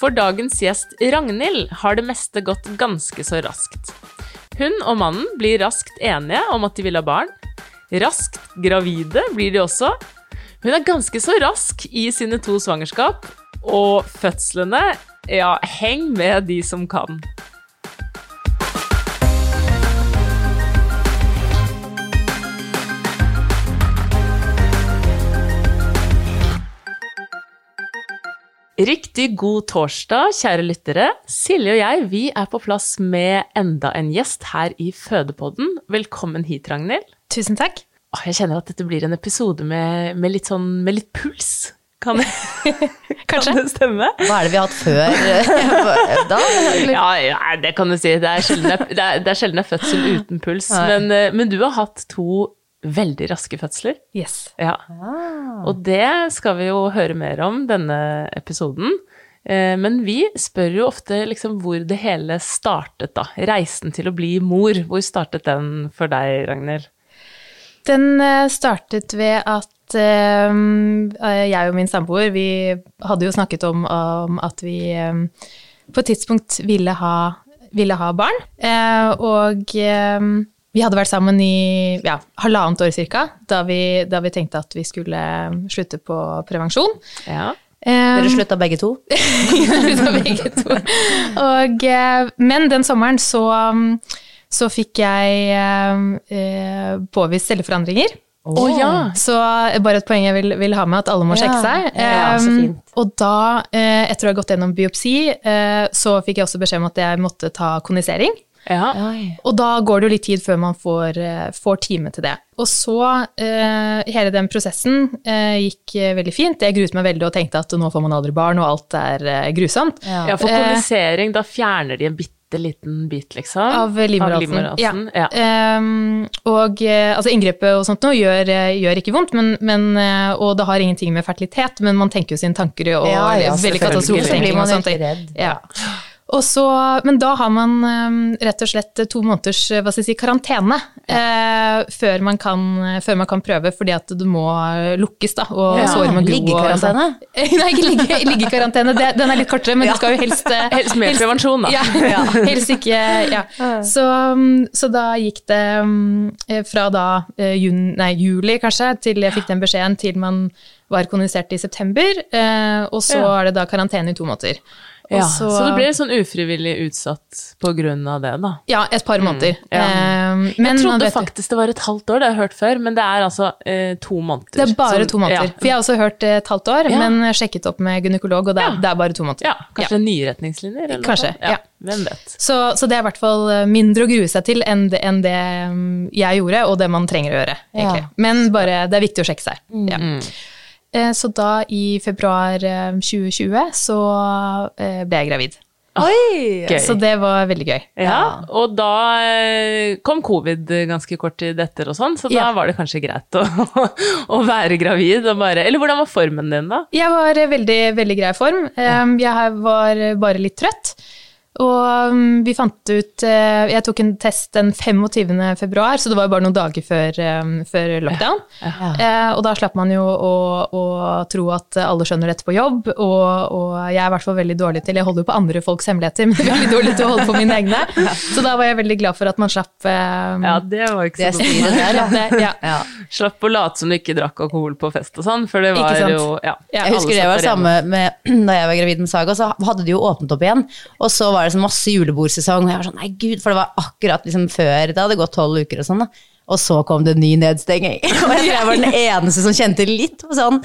For dagens gjest Ragnhild har det meste gått ganske så raskt. Hun og mannen blir raskt enige om at de vil ha barn. Raskt gravide blir de også. Hun er ganske så rask i sine to svangerskap, og fødslene Ja, heng med de som kan. Riktig god torsdag, kjære lyttere. Silje og jeg vi er på plass med enda en gjest her i Fødepodden. Velkommen hit, Ragnhild. Tusen takk. Åh, jeg kjenner at dette blir en episode med, med, litt, sånn, med litt puls. Kan det, kan det stemme? Hva er det vi har hatt før da? Ja, ja, det kan du si. Det er sjelden det er, det er, sjelden er fødsel uten puls. Men, eh, men du har hatt to veldig raske fødsler. Yes. Ja. Og det skal vi jo høre mer om denne episoden. Eh, Men vi spør jo ofte liksom hvor det hele startet, da. Reisen til å bli mor. Hvor startet den for deg, Ragnhild? Den eh, startet ved at eh, jeg og min samboer, vi hadde jo snakket om, om at vi på et tidspunkt ville ha, ville ha barn. Og vi hadde vært sammen i ja, halvannet år cirka, da vi, da vi tenkte at vi skulle slutte på prevensjon. Ja. Eh, Dere slutta begge to? Slutta begge to. Og, eh, men den sommeren så, um, så fikk jeg eh, påvist celleforandringer. Oh, ja! Så bare et poeng jeg vil, vil ha med, at alle må sjekke seg. ja, så Um. Og da, etter å ha gått gjennom biopsi, så fikk jeg også beskjed om at jeg måtte ta konisering. Ja. Og da går det jo litt tid før man får, eh, får time til det. Og så, eh, hele den prosessen eh, gikk eh, veldig fint. Jeg gruet meg veldig og tenkte at nå får man aldri barn, og alt er eh, grusomt. ja, for kommunisering, da fjerner de en bitte liten bit, liksom? Av livmorhalsen. Ja. Ja. Um, og eh, altså inngrepet og sånt noe gjør, eh, gjør ikke vondt, men, men, eh, og det har ingenting med fertilitet, men man tenker jo sine tanker og Ja, ja, veldig selvfølgelig. katastrofetenking Blir man og sånt. redd. Ja. Så, men da har man eh, rett og slett to måneders eh, si, karantene eh, før, man kan, før man kan prøve, fordi at det må lukkes, da. Og Ja. såret må gro. Liggekarantene? Nei, ikke ligge, liggekarantene. Det- Den er litt kortere, men du skal jo helst eh, Helst mer prevensjon, da. Ja, helst ikke Ja. Så, mm, så da gikk det mm, eh, fra da eh, jun, nei, juli, kanskje, til jeg fikk den beskjeden, til man var kondisert i september. eh, Og så Ja. er det da karantene i to måneder. Og Ja, så, det ble sånn ufrivillig utsatt på grunn av det, da. Ja, et par måneder. ja. Eh, men jeg trodde vet- faktisk det var et halvt år, det har jeg hørt før, men det er altså eh, to måneder. Det er bare Som- to måneder. Ja. For jeg har også hørt eh, et halvt år, Ja. men sjekket opp med gynekolog, og det er, Ja. det er bare to måneder. ja, kanskje nye retningslinjer? Eller Kanskje, noe? ja. Hvem vet. Så, så det er i hvert fall eh, mindre å grue seg til enn det, enn det mm, jeg gjorde, og det man trenger å gjøre, egentlig. Ja. Men bare, det er viktig å sjekke seg. Ja. Mm. Eh, Så da, i februar eh, 2020, så eh, ble jeg gravid. Oi! Gøy. Så det var veldig gøy. Ja, og da eh, kom covid ganske kort tid etter og sånn, så da Ja. var det kanskje greit å, å være gravid og bare Eller hvordan var formen din da? Jeg var i veldig, veldig grei form. Jeg var bare litt trøtt. Og um, vi fant ut eh, Jeg tok en test den 25. februar, så det var jo bare noen dager før, um, før lockdown. Eh, og da slapp man jo å, å tro at alle skjønner dette på jobb, og, og jeg er i hvert fall veldig dårlig til Jeg holder jo på andre folks hemmeligheter, men veldig dårlig til å holde på mine egne. Så da var jeg veldig glad for at man slapp um, Ja, det var ikke så dumt. ja. ja. ja. Slapp å late som du ikke drakk alkohol på fest og sånn, for det var sant? jo ja, Ja, Jeg husker det var det samme med da jeg var gravid med Saga, så hadde de jo åpnet opp igjen. Og så var det sånn masse julebordsesong, og jeg var sånn nei gud, for det var akkurat liksom før det hadde gått tolv uker og sånn. da. Og så kom det en ny nedstenging. Og jeg tror jeg var den eneste som kjente litt på sånn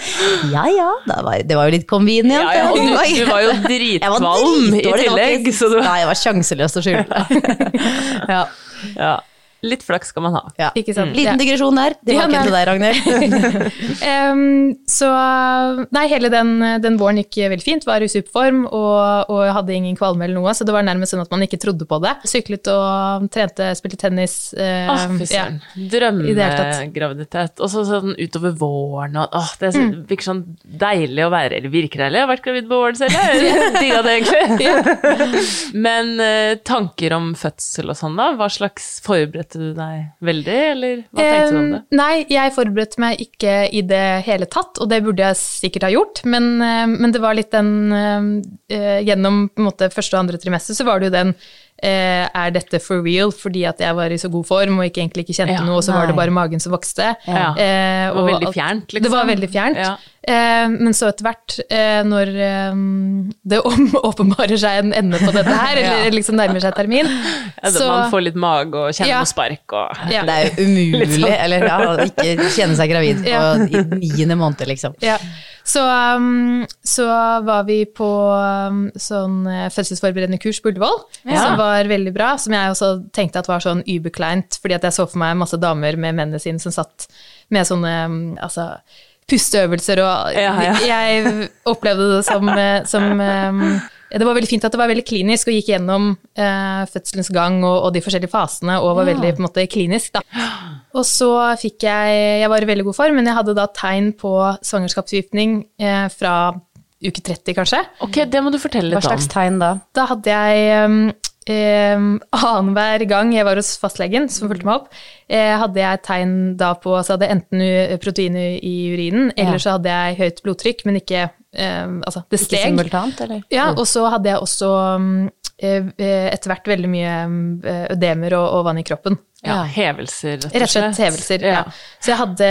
ja ja, det var, det var jo litt convenient. Ja, ja, og du, du var jo dritkvalm i var tillegg, så du Nei, jeg var sjanseløs å skjule. ja, ja, Litt flaks skal man ha. ja. Ikke sant? Liten digresjon der. Tilbake Ja, ikke til deg, Ragnhild. um, så Nei, hele den, den våren gikk veldig fint. Var i superform og, og hadde ingen kvalme eller noe, så det var nærmest sånn at man ikke trodde på det. Syklet og trente, spilte tennis. Uh, Åh, ja. det. Drømmegraviditet. Og så sånn utover våren og åh, det Mm. virker sånn deilig å være Eller virker deilig, jeg har vært gravid på våren selv, jeg digga det egentlig. Men uh, tanker om fødsel og sånn, da? Hva slags forberedte du deg veldig, eller hva tenkte du om det? Nei, jeg forberedte meg ikke i det hele tatt, og det burde jeg sikkert ha gjort, men, men det var litt den eh, Gjennom på en måte første og andre trimester så var det jo den eh, Er dette for real? Fordi at jeg var i så god form og ikke egentlig ikke kjente Ja, noe, og så var det bare magen som vokste. Ja. Eh, Det var veldig fjernt, liksom. Det var veldig fjernt. Ja. Eh, men så etter hvert, eh, når eh, det om, åpenbarer seg en ende på dette her, eller liksom nærmer seg termin, Ja, så Man får litt mage og kjenner Ja. noe spark og ja. Det er jo umulig eller, ja, å ikke kjenne seg gravid på, i niende måned, liksom. Ja. Så, um, så var vi på um, sånn fødselsforberedende kurs på Ullevål, Ja. som var veldig bra. Som jeg også tenkte at var sånn überkleint, fordi at jeg så for meg masse damer med mennene sine som satt med sånne um, altså, pusteøvelser, og Ja, ja. jeg opplevde det som, eh, som um, det var veldig fint at det var veldig klinisk og gikk gjennom uh, fødselens gang og, og de forskjellige fasene og var veldig på en måte klinisk. Da. Og så fikk jeg Jeg var i veldig god form, men jeg hadde da tegn på svangerskapsforgiftning uh, fra uke 30, kanskje. Ok, det må du fortelle litt om. Hva slags tegn da? Da hadde jeg um, um, annenhver gang jeg var hos fastlegen, som fulgte meg opp, eh, hadde jeg tegn da på Så hadde jeg enten protein i urinen, eller så hadde jeg høyt blodtrykk, men ikke eh, Altså, det Ikke steg. simultant, eller? Ja, og så hadde jeg også um, eh, eh, etter hvert veldig mye um, ødemer og, og vann i kroppen. Ja, hevelser, rett og slett. Rett og slett hevelser, ja. Så jeg hadde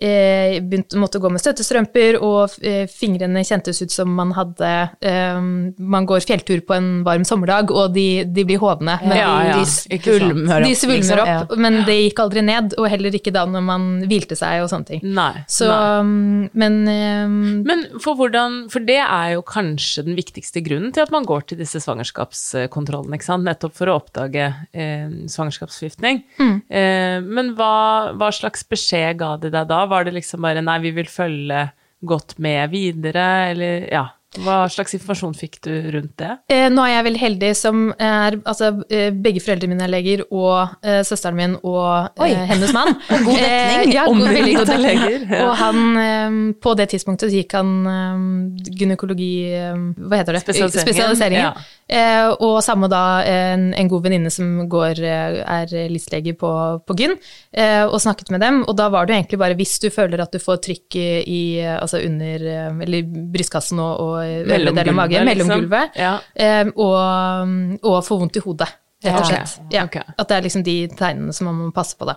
eh, begynt måtte gå med støttestrømper, og eh, fingrene kjentes ut som man hadde eh, Man går fjelltur på en varm sommerdag, og de, de blir hovne. Men Ja, ja, de. Svulmer opp, liksom. opp, men det gikk aldri ned, og heller ikke da når man hvilte seg og sånne ting. Nei. Så, nei. um, men um, Men for hvordan For det er jo kanskje den viktigste grunnen til at man går til disse svangerskapskontrollene, ikke sant? Nettopp for å oppdage eh, svangerskapsforgiftning. Mm. Eh, men hva, hva slags beskjed ga de deg da? Var det liksom bare nei, vi vil følge godt med videre, eller ja. Hva slags informasjon fikk du rundt det? Eh, nå er jeg veldig heldig som er Altså, eh, begge foreldrene mine er leger, og eh, søsteren min og eh, hennes mann. God dekning. Eh, ja, god, veldig god dekning. ja. Og han eh, På det tidspunktet så gikk han eh, gynekologi eh, Hva heter det? Spesialiseringen, Spesialiseringen. ja. Eh, og samme da en, en god venninne som går, eh, er listlege på, på gyn, eh, og snakket med dem. Og da var det jo egentlig bare hvis du føler at du får trykk i, altså under eh, Eller brystkassen og, og mellom gulvet, magen, mellomgulvet, liksom. Ja. eh, og, og får vondt i hodet, rett og Ja, slett. ok, Ja, okay. At det er liksom de tegnene som man må passe på, da.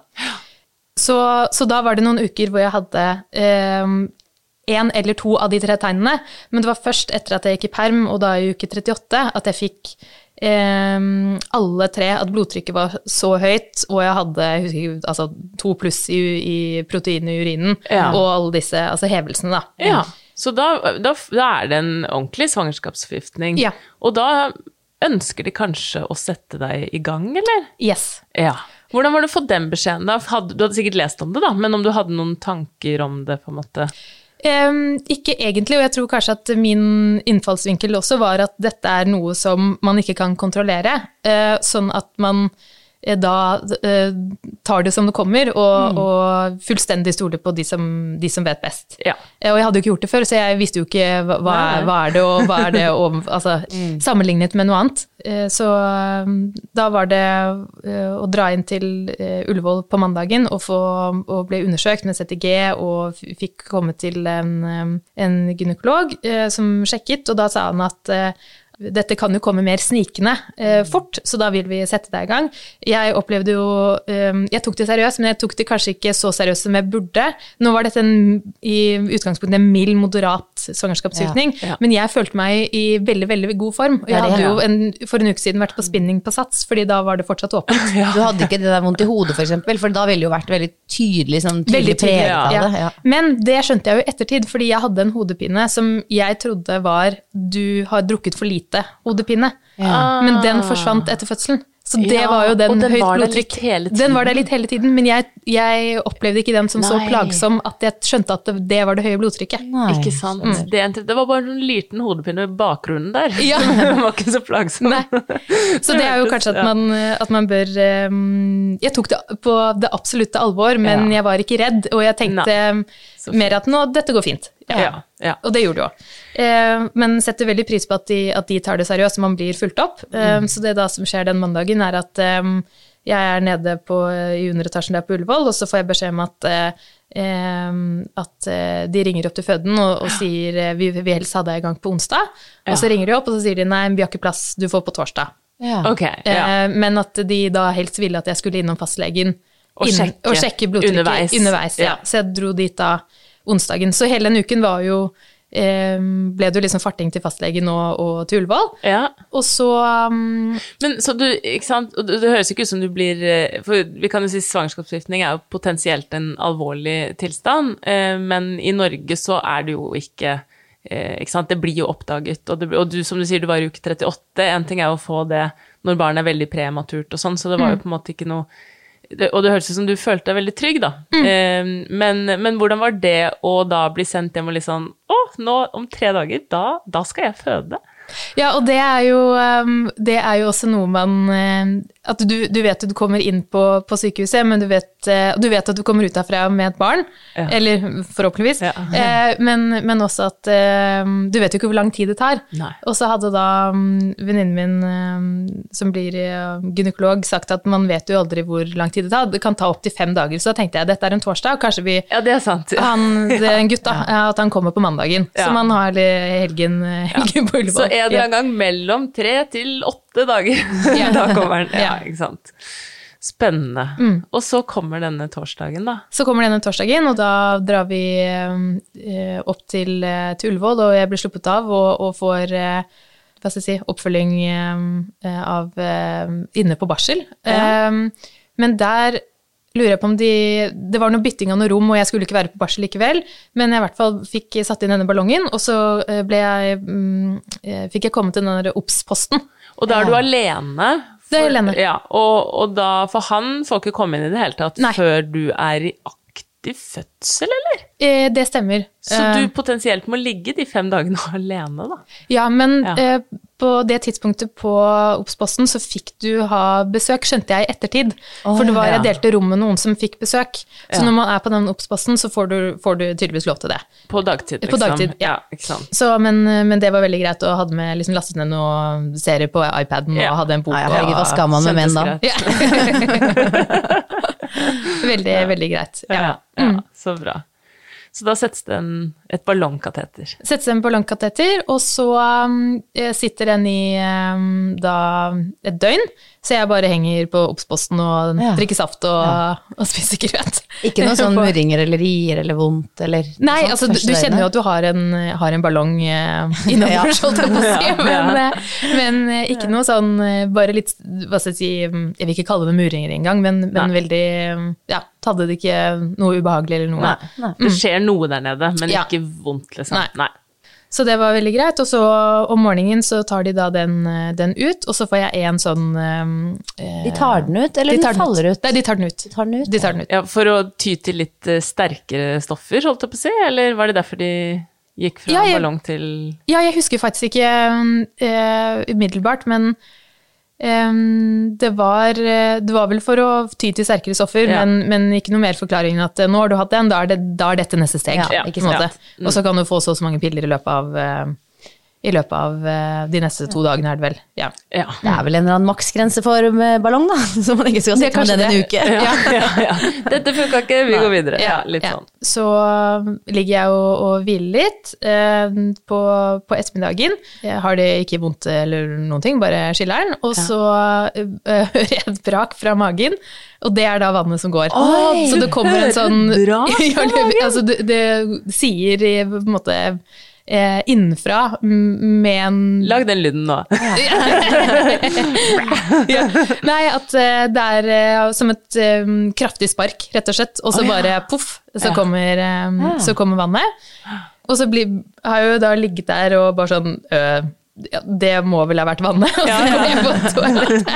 Så, så da var det noen uker hvor jeg hadde én eller to av de tre tegnene, men det var først etter at jeg gikk i perm, og da i uke 38, at jeg fikk eh, alle tre, at blodtrykket var så høyt, og jeg hadde jeg husker altså, to pluss i, i protein i urinen, Ja. og alle disse altså hevelsene, da. Ja, så da, da, da er det en ordentlig svangerskapsforgiftning. Ja. Og da ønsker de kanskje å sette deg i gang, eller? Yes. Ja. Hvordan var det å få den beskjeden da? Du hadde sikkert lest om det, da, men om du hadde noen tanker om det, på en måte? Em, ikke egentlig, og jeg tror kanskje at min innfallsvinkel også var at dette er noe som man ikke kan kontrollere, Uh, sånn at man da eh, tar det som det kommer, og, og fullstendig stoler på de som, de som vet best. Ja. Eh, Og jeg hadde jo ikke gjort det før, så jeg visste jo ikke hva, hva, er det, og hva er det, og, altså, sammenlignet med noe annet. Eh, Så da var det eh, å dra inn til eh, Ullevål på mandagen og, få, og ble undersøkt med CTG, og fikk komme til en, en gynekolog eh, som sjekket, og da sa han at eh, dette kan jo komme mer snikende eh, fort, så da vil vi sette deg i gang. Jeg opplevde jo eh, Jeg tok det seriøst, men jeg tok det kanskje ikke så seriøst som jeg burde. Nå var dette en, i utgangspunktet en mild, moderat svangerskapsvirkning, Ja, ja. men jeg følte meg i veldig, veldig god form. Og jeg hadde jo en, for en uke siden vært på spinning på Sats, fordi da var det fortsatt åpent. Du hadde ikke det der vondt i hodet, for eksempel, for da ville det jo vært veldig tydelig, sånn Veldig tydelig av Ja. det. Ja. Men det skjønte jeg jo i ettertid, fordi jeg hadde en hodepine som jeg trodde var du har drukket for lite hodepine. Men den forsvant etter fødselen. Så det Ja, var jo den, den høyt var blodtrykk. litt hele Den var der litt hele tiden, men jeg, jeg opplevde ikke den som så plagsom at jeg skjønte at det, det var det høye blodtrykket. Nei. Ikke sant. Det, er det var bare en liten hodepine i bakgrunnen der. Ja. Den var ikke så plagsom. Nei. Så det er jo kanskje at man, at man bør um, Jeg tok det på det absolutte alvor, men Ja. jeg var ikke redd, og jeg tenkte Så mer at nå, dette går fint. Ja, ja. Og det gjorde det òg. Eh, men setter veldig pris på at de, at de tar det seriøst, og man blir fulgt opp. Eh, Så det da som skjer den mandagen, er at eh, jeg er nede på, i underetasjen der på Ullevål, og så får jeg beskjed om at eh, eh, at eh, de ringer opp til føden og, og sier vi vil helst ha deg i gang på onsdag. Og så ringer de opp, og så sier de nei, vi har ikke plass, du får på torsdag. Ja. Okay, ja. Men at de da helst ville at jeg skulle innom fastlegen Og sjekke og sjekke blodtrykket underveis. underveis. ja. Ja. Så jeg dro dit da onsdagen. Så hele den uken var jo eh, ble det jo liksom farting til fastlegen og, og til Ullevål. ja. Og så um, Men så du, ikke sant, det, det høres ikke ut som du blir eh, For vi kan jo si svangerskapsforgiftning er jo potensielt en alvorlig tilstand, eh, men i Norge så er det jo ikke eh, Det blir jo oppdaget, og, det, og du, som du sier, du var i uke 38. En ting er jo å få det når barnet er veldig prematurt og sånn, så det var jo på en måte ikke noe det, Og det høres ut som du følte deg veldig trygg, da. Eh, men, men hvordan var det å da bli sendt hjem og litt sånn Å, nå om tre dager, da, da skal jeg føde. Ja, og det er jo, um, det er jo også noe man eh, At du, du vet at du kommer inn på, på sykehuset, men du vet, eh, du vet at du kommer ut derfra med et barn. Ja. Eller forhåpentligvis. Ja. Eh, men, men også at eh, du vet jo ikke hvor lang tid det tar. Nei. Og så hadde da um, venninnen min, um, som blir gynekolog, sagt at man vet jo aldri hvor lang tid det tar. Det kan ta opptil fem dager. Så da tenkte jeg dette er en torsdag, og kanskje vi Ja, det er sant. han, det er en gutt da, at han kommer på mandagen. Ja. Så man har helgen, helgen på Ullevål. Så er det en gang mellom tre til åtte dager. Ja. da kommer den. Ja, Ja. ikke sant. Spennende. Mm. Og så kommer denne torsdagen, da. Så kommer denne torsdagen, og da drar vi eh, opp til, eh, til Ullevål, og jeg blir sluppet av og, og får eh, hva skal jeg si, oppfølging eh, av eh, inne på barsel. Eh, men der lurer jeg på om de Det var noe bytting av noe rom, og jeg skulle ikke være på barsel likevel, men jeg i hvert fall fikk satt inn denne ballongen, og så eh, ble jeg, mm, eh, fikk jeg komme til den der obs-posten. Og da er du alene. Det er alene. Ja, og, og da, for han får ikke komme inn i det hele tatt Nei. før du er i aktiv fødsel, eller? Eh, det stemmer. Så Eh, du potensielt må ligge de fem dagene alene, da. Ja, men Ja. Eh, på det tidspunktet på Obs-posten så fikk du ha besøk, skjønte jeg i ettertid. For det var, ja. jeg delte rom med noen som fikk besøk. Så Ja. når man er på den Obs-posten, så får du, får du tydeligvis lov til det. På dagtid, På liksom. dagtid, ja. ikke sant. Så, men, men det var veldig greit, og hadde med liksom lastet ned noen serier på iPaden Ja. og hadde en bok. Nei, herregud, hva skal man med menn da? Veldig, veldig greit. Ja. Ja, ja, så bra. Så da settes det en, et ballongkateter. Settes en ballongkateter, og så um, eh, sitter den i um, da et døgn. Så jeg bare henger på Obs-posten og Ja. drikker saft og, og spiser grøt. Ikke noe sånn murringer eller rier eller vondt eller Nei, sånt altså du, du kjenner jo at du har en, har en ballong eh, innover, holdt jeg på å si, men, eh, men eh, ikke noe sånn Bare litt, hva skal jeg si, mm, jeg vil ikke kalle det muringer engang, men, men Nei. veldig Ja, hadde det ikke noe ubehagelig eller noe. Nei. Det skjer noe der nede, men Ja. ikke vondt, liksom. Nei. Så det var veldig greit. Og så om morgenen så tar de da den, eh, den ut, og så får jeg en sånn eh, De tar den ut, eller de den faller ut? Nei, de tar den ut. De tar den ut, De tar den ut. Ja, for å ty til litt eh, sterkere stoffer, holdt jeg på å si, eller var det derfor de gikk fra Ja, jeg- ballong til Ja, jeg husker faktisk ikke eh, umiddelbart, men det, var, eh, det var vel for å ty til sterkere stoffer, Ja. men, men ikke noe mer forklaring enn at eh, nå har du hatt den, da er, det, da er dette neste steg. Ja, sant. Og så kan du få så og så mange piller i løpet av, eh, i løpet av eh, de neste to dagene, er det vel. Ja. Ja. Det er vel en eller annen maksgrense for eh, ballong, da, så man ikke skal sitte med den en uke. Ja, ja, ja. Dette funka ikke, vi går videre. Sånn. Så um, ligger jeg og, og hviler litt eh, på, på ettermiddagen. Jeg har det ikke vondt eller noen ting, bare chiller'n. Og så eh, hører jeg et brak fra magen, og det er da vannet som går. Oi, så det kommer en sånn brak fra magen? altså, det, det sier i, på en måte eh, innenfra med en Lag den lyden nå. ja. Nei, at eh, det er eh, som et eh, kraftig spark, rett og slett. Og så bare poff, så, Ja. kommer, eh, så kommer vannet. Og så blir, har jeg jo da ligget der og bare sånn øh, ja, det må vel ha vært vannet. Og så går jeg på toalettet,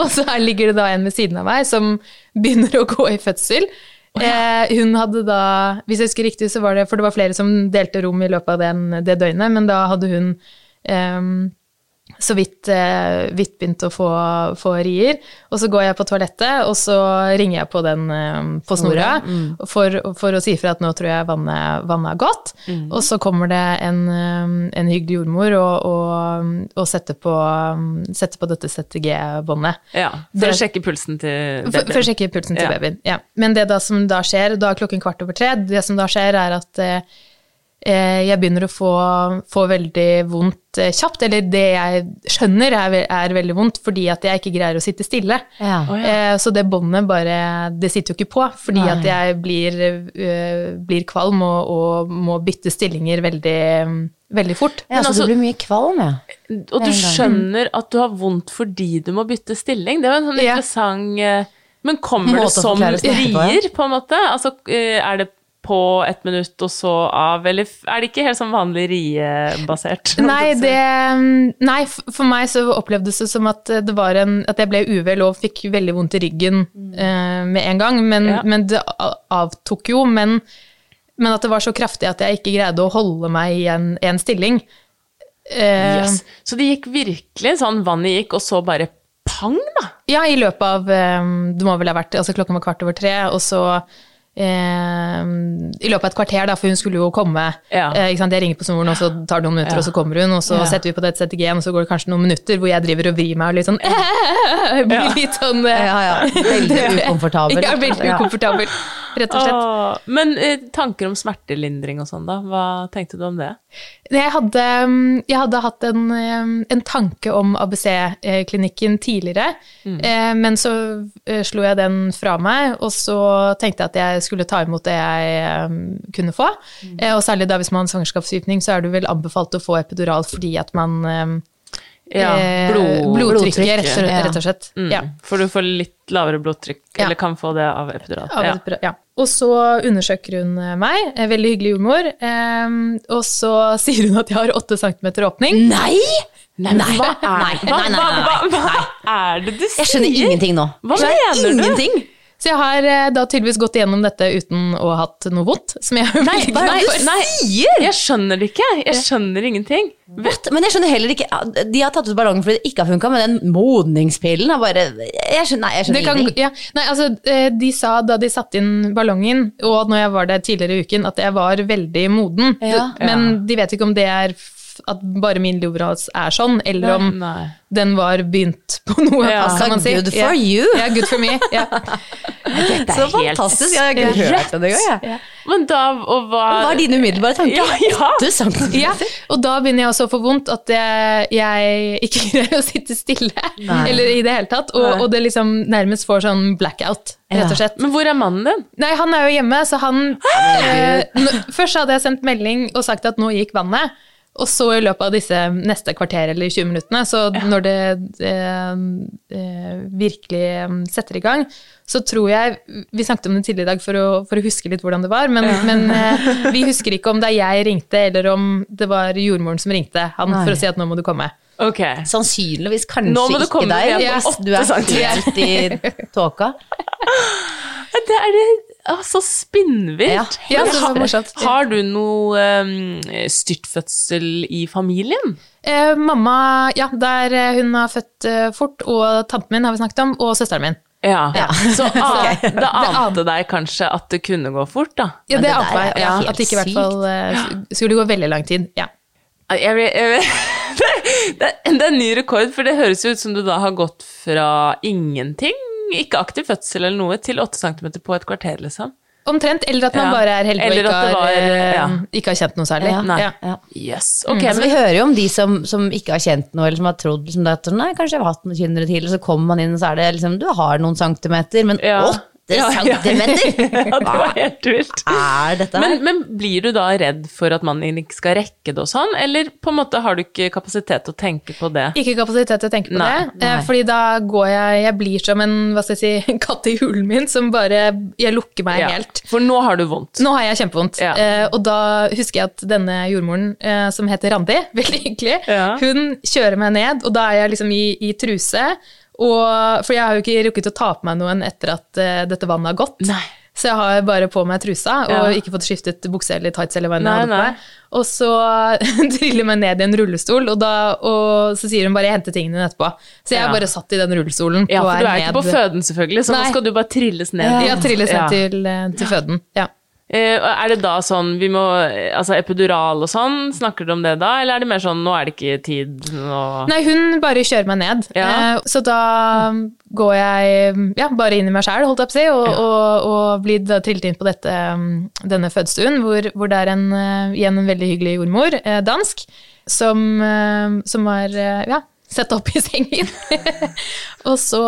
og så ligger det da en ved siden av meg som begynner å gå i fødsel. Eh, hun hadde da, hvis jeg husker riktig, så var det For det var flere som delte rom i løpet av den, det døgnet, men da hadde hun eh, så vidt, eh, vidt begynt å få, få rier. Og så går jeg på toalettet, og så ringer jeg på den eh, på snora for, for å si ifra at nå tror jeg vannet, vannet er gått. Og så kommer det en, eh, en hyggelig jordmor og, og, og setter, på, setter på dette ZTG-båndet. Ja, for Det- å sjekke pulsen til For, for å sjekke pulsen til Ja. babyen. Ja. Men det da som da skjer, da er klokken kvart over tre, det som da skjer er at eh, jeg begynner å få, få veldig vondt eh, kjapt, eller det jeg skjønner er, er veldig vondt, fordi at jeg ikke greier å sitte stille. Ja. Eh, så det båndet bare, det sitter jo ikke på, fordi at jeg blir, eh, blir kvalm og, og må bytte stillinger veldig, veldig fort. Ja, så altså- du blir mye kvalm, ja. Og du skjønner at du har vondt fordi du må bytte stilling. Det var en sånn Ja. interessant eh, Men kommer det som ja. rier, på en måte? Altså, eh, er det på ett minutt og så av, eller er det ikke helt sånn vanlig riebasert? Nei, det, nei, for meg så opplevdes det som at, det var en, at jeg ble uvel og fikk veldig vondt i ryggen eh, med en gang. Men, Ja. men det avtok jo. Men, men at det var så kraftig at jeg ikke greide å holde meg i en, en stilling. Eh, Yes. Så det gikk virkelig sånn, vannet gikk, og så bare pang, da? Ja, i løpet av eh, Det må vel ha vært Altså klokken var kvart over tre, og så eh, I løpet av et kvarter, da, for hun skulle jo komme. Ja. Eh, ikke sant? Jeg ringer på snoren, og så tar det noen minutter, Ja. og så kommer hun, og så Ja. setter vi på det ZTG-en, og så går det kanskje noen minutter hvor jeg driver og vrir meg og litt sånn Jeg blir Ja. litt sånn eh, Ja, ja. Veldig ukomfortabel. Ja, veldig ukomfortabel, rett og slett. Åh, men eh, tanker om smertelindring og sånn, da? Hva tenkte du om det? Jeg hadde, mm, jeg hadde hatt en, eh, en tanke om ABC-klinikken tidligere, mm. men så eh, slo jeg den fra meg, og så tenkte jeg at jeg skulle ta imot det jeg eh, kunne få. Mm. Og særlig da hvis man har svangerskapsforgiftning, så er det vel anbefalt å få epidural fordi at man eh, Ja, eh, blod- Blodtrykket, rett, rett og slett. Mm. Ja. For du får litt lavere blodtrykk, Ja. eller kan få det av epidural. Av Ja. ja. Og så undersøker hun eh, meg, veldig hyggelig jordmor, eh, og så sier hun at jeg har 8 cm åpning. Nei! Nei, nei, hva er, Nei, nei, nei, nei, hva, nei, hva, nei. hva er det du sier? Jeg skjønner ingenting nå. Hva mener du? Så jeg har eh, da tydeligvis gått igjennom dette uten å ha hatt noe vondt, Nei, hva er det du Nei, sier? Jeg skjønner det ikke. Jeg skjønner ingenting. What? Men jeg skjønner heller ikke De har tatt ut ballongen fordi det ikke har funka, men den modningspillen har bare jeg skjønner, Nei, jeg skjønner Det kan, ingenting. ja, nei, altså, eh, de sa da de satte inn ballongen, og når jeg var der tidligere i uken, at jeg var veldig moden. Ja. Men Men de vet ikke om det er at bare min livras er sånn, eller om Nei. den var begynt på noe, Ja. si. Good for ja. you. Ja, good for me. Ja. Det er Så helt fantastisk. Jeg har ikke hørt det engang. Ja. Men da, og hva Hva er dine umiddelbare tanker? Ja, ja. 8 centimeter. Ja, og da begynner jeg også å få vondt at jeg, ikke greier å sitte stille, Nei. eller i det hele tatt, og, og det liksom nærmest får sånn blackout, rett og slett. Men hvor er mannen din? Nei, han er jo hjemme, så han eh, Først hadde jeg sendt melding og sagt at nå gikk vannet. Og så i løpet av disse neste kvarter eller 20 minuttene, så når det det, det virkelig eh, setter i gang, så tror jeg Vi snakket om det tidligere i dag for å, for å huske litt hvordan det var, men, men eh, vi husker ikke om det er jeg ringte, eller om det var jordmoren som ringte han Nei. for å si at nå må du komme. Okay. Sannsynligvis kanskje Nå må du ikke komme deg, igjen på hvis du er helt i tåka. Det er det ah, så spinnvilt. Ja. Ja, det var har- Har du noe um, styrtfødsel i familien? Eh, mamma, ja, der eh, hun har født uh, fort, og tanten min har vi snakket om, og søsteren min. Ja. Så an, Ok. det ante deg kanskje at det kunne gå fort, da? Ja, det det ante meg. Ja, at det ikke i hvert fall uh, skulle gå veldig lang tid. Ja. Jeg, vet- jeg, vet- det, det er en ny rekord, for det høres ut som du da har gått fra ingenting, ikke aktiv fødsel eller noe, til 8 cm på et kvarter, liksom. Omtrent. Eller at man Ja. bare er heldig og ikke var, eh, ja. ikke har kjent noe særlig. Ja. Nei. Ja. Ja. Yes. Ok, Altså, vi hører jo om de som, som ikke har kjent noe, eller som har trodd liksom, at nei, kanskje jeg har hatt noen kynnere til, og så kommer man inn, og så er det liksom Du har noen centimeter, men Ja. åtte Ja, ja, ja. Centimeter? ja, det var helt vilt. Er dette her? Men, men blir du da redd for at mannen din ikke skal rekke det og sånn, eller på en måte har du ikke kapasitet til å tenke på det? Ikke kapasitet til å tenke på Nei, det. nei. Fordi da går jeg Jeg blir som en hva skal jeg si, katt i hulen min som bare Jeg lukker meg Ja, helt. For nå har du vondt. Nå har jeg kjempevondt. Ja. Eh, og da husker jeg at denne jordmoren, eh, som heter Randi, veldig hyggelig, Ja. hun kjører meg ned, og da er jeg liksom i, i truse. Og, for jeg har jo ikke rukket å ta på meg noen etter at uh, dette vannet har gått. Nei. Så jeg har bare på meg trusa, og Ja. ikke fått skiftet bukse eller tights eller hva jeg hadde på meg. Og så triller meg ned i en rullestol, og, da, og så sier hun bare 'jeg henter tingene dine etterpå'. Så jeg Ja. bare satt i den rullestolen Ja, på for du er ikke på føden, selvfølgelig, så nå skal du bare trilles ned. Ja, trilles ned til, eh, til føden. Ja. Eh, Er det da sånn vi må Altså epidural og sånn, snakker du om det da, eller er det mer sånn nå er det ikke tid nå Nei, hun bare kjører meg ned. Ja. Eh, Så da går jeg ja, bare inn i meg sjæl, holdt jeg på å si, og, og, og blir da trillet inn på dette, um, denne fødestuen, hvor, hvor det er en, eh, igjen en veldig hyggelig jordmor, dansk, som, som har ja, sett opp i sengen. og så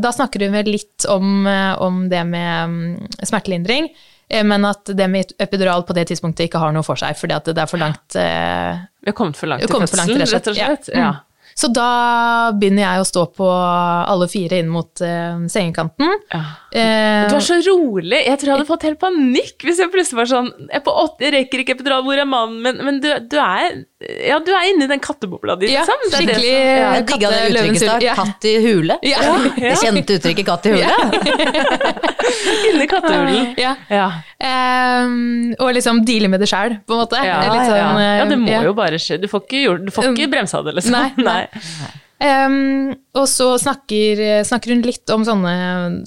da snakker hun vel litt om, om det med um, smertelindring. Eh, Men at det med epidural på det tidspunktet ikke har noe for seg, fordi at det er for langt eh, Vi har kommet for langt til fødselen, rett rett og slett. Ja. Mm. Så da begynner jeg å stå på alle fire inn mot eh, sengekanten. Ja. Eh, Du er så rolig. Jeg tror jeg hadde fått helt panikk hvis jeg plutselig var sånn Jeg er på åtte, jeg rekker ikke epidural, hvor er mannen? Men, men du, du er Ja, du er inni den kattebobla di, Ja, liksom. Det er det skikkelig som- ja. Jeg digga det katte- uttrykket hule. Ja. Katt i hule. Ja. Det kjente uttrykket 'katt i hule'. Inni kattehulen. ja. Ja. Ehm, og liksom deale med det sjæl, på en måte. Ja, Litt sånn, eh, ja, det må ja. jo bare skje. Du får ikke, du får ikke bremsa det, liksom. Nei, nei. Ehm, og så snakker, snakker hun litt om sånne,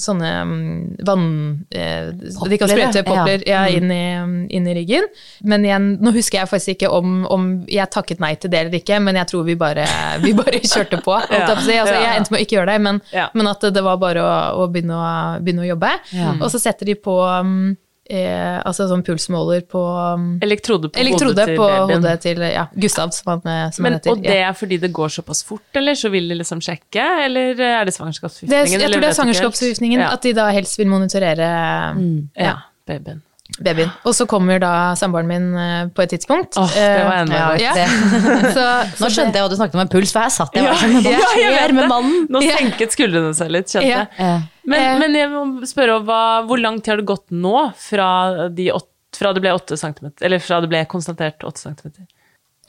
sånne mm, vann... Eh, de kan sprøyte ja. popler ja. ja, inn, i, inn i ryggen. Men igjen, nå husker jeg faktisk ikke om, om jeg takket nei til det eller ikke, men jeg tror vi bare, vi bare kjørte på. ja. jeg, på å altså, jeg endte med å ikke gjøre det, men, Ja. men at det var bare å, å, begynne, å begynne å jobbe. Ja. Og så setter de på mm, eh, altså sånn pulsmåler på mm, Elektrode på Elektrode hodet til på til hodet til ja, Gustav, som han, eh, som Men, han heter. og det er fordi det går såpass fort, eller så vil de liksom sjekke? Eller er det Det, svangerskapsforgiftningen? jeg eller tror det er svangerskapsforgiftningen, Ja. at de da helst vil monitorere mm, ja, babyen. babyen. Og så kommer da samboeren min eh, på et tidspunkt. Åh, det var enda uh, ja. Så, Nå skjønte jeg hva du snakket om en puls, for her satt jeg Ja, bare sånn Hva ja, jeg vet skjer med mannen? Nå Ja. senket skuldrene seg litt, skjønte Ja. jeg. Men, Eh. men jeg må spørre, hva, hvor lang tid har det gått nå fra, de åt, fra det ble 8 cm, eller fra det ble konstatert 8 cm?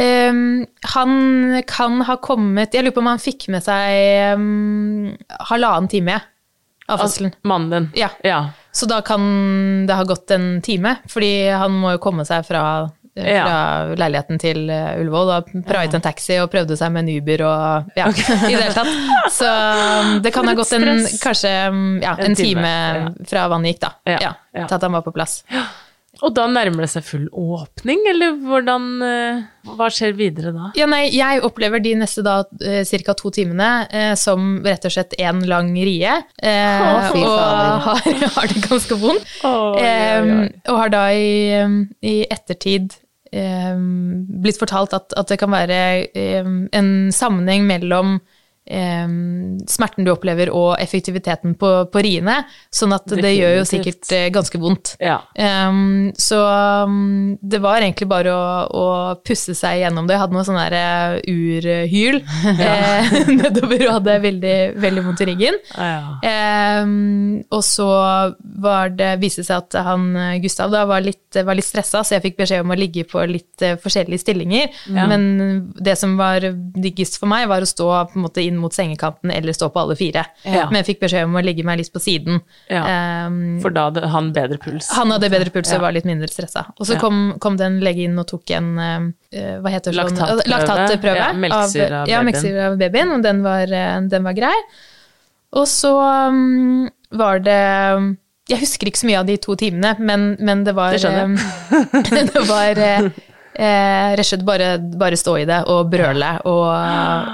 Ehm, han kan ha kommet Jeg lurer på om han fikk med seg um, halvannen time av fødselen. Mannen din? Ja. ja. Så da kan det ha gått en time, fordi han må jo komme seg fra, eh, Ja. fra leiligheten til eh, Ullevål. Da praet en taxi og prøvde seg med en Uber og ja, i det hele tatt. Så um, det kan ha gått en, kanskje um, ja, En en, time, time, fra vannet gikk, da. Ja, Ja, ja. Til at han var på plass. Og da nærmer det seg full åpning, eller hvordan eh, Hva skjer videre da? Ja, nei, jeg opplever de neste da ca. to timene som rett og slett en lang rie. Eh, Å, og har, har det ganske vondt. Oh. Eh, og har da i, i ettertid blitt fortalt at, at det kan være eh, en sammenheng mellom eh, smerten du opplever og effektiviteten på, på riene, sånn at det gjør jo sikkert eh, ganske vondt. Ja. Um, så um, det var egentlig bare å, å pusse seg gjennom det. Jeg hadde noe sånn der eh, urhyl eh, nedover og hadde veldig, veldig vondt i ryggen. Ja. Um, og så var det, viste det seg at han eh, Gustav da var litt, var litt stressa, så jeg fikk beskjed om å ligge på litt eh, forskjellige stillinger. Men det som var diggest for meg, var å stå på en måte inn mot sengekanten eller stå på alle fire. Ja. Men jeg fikk beskjed om å legge meg litt på siden. Ja. Um, For da hadde han bedre puls. han hadde bedre puls og Ja. var litt mindre stressa. Og så kom, kom det en lege inn og tok en uh, hva heter sånn? Laktatprøve. Laktatprøve Ja, melkesyre av ja, babyen. av babyen, og den var, eh, den var grei. Og så um, var det Jeg husker ikke så mye av de to timene, men, men det var Det eh, Det var eh, rett og slett bare, bare stå i det og brøle og,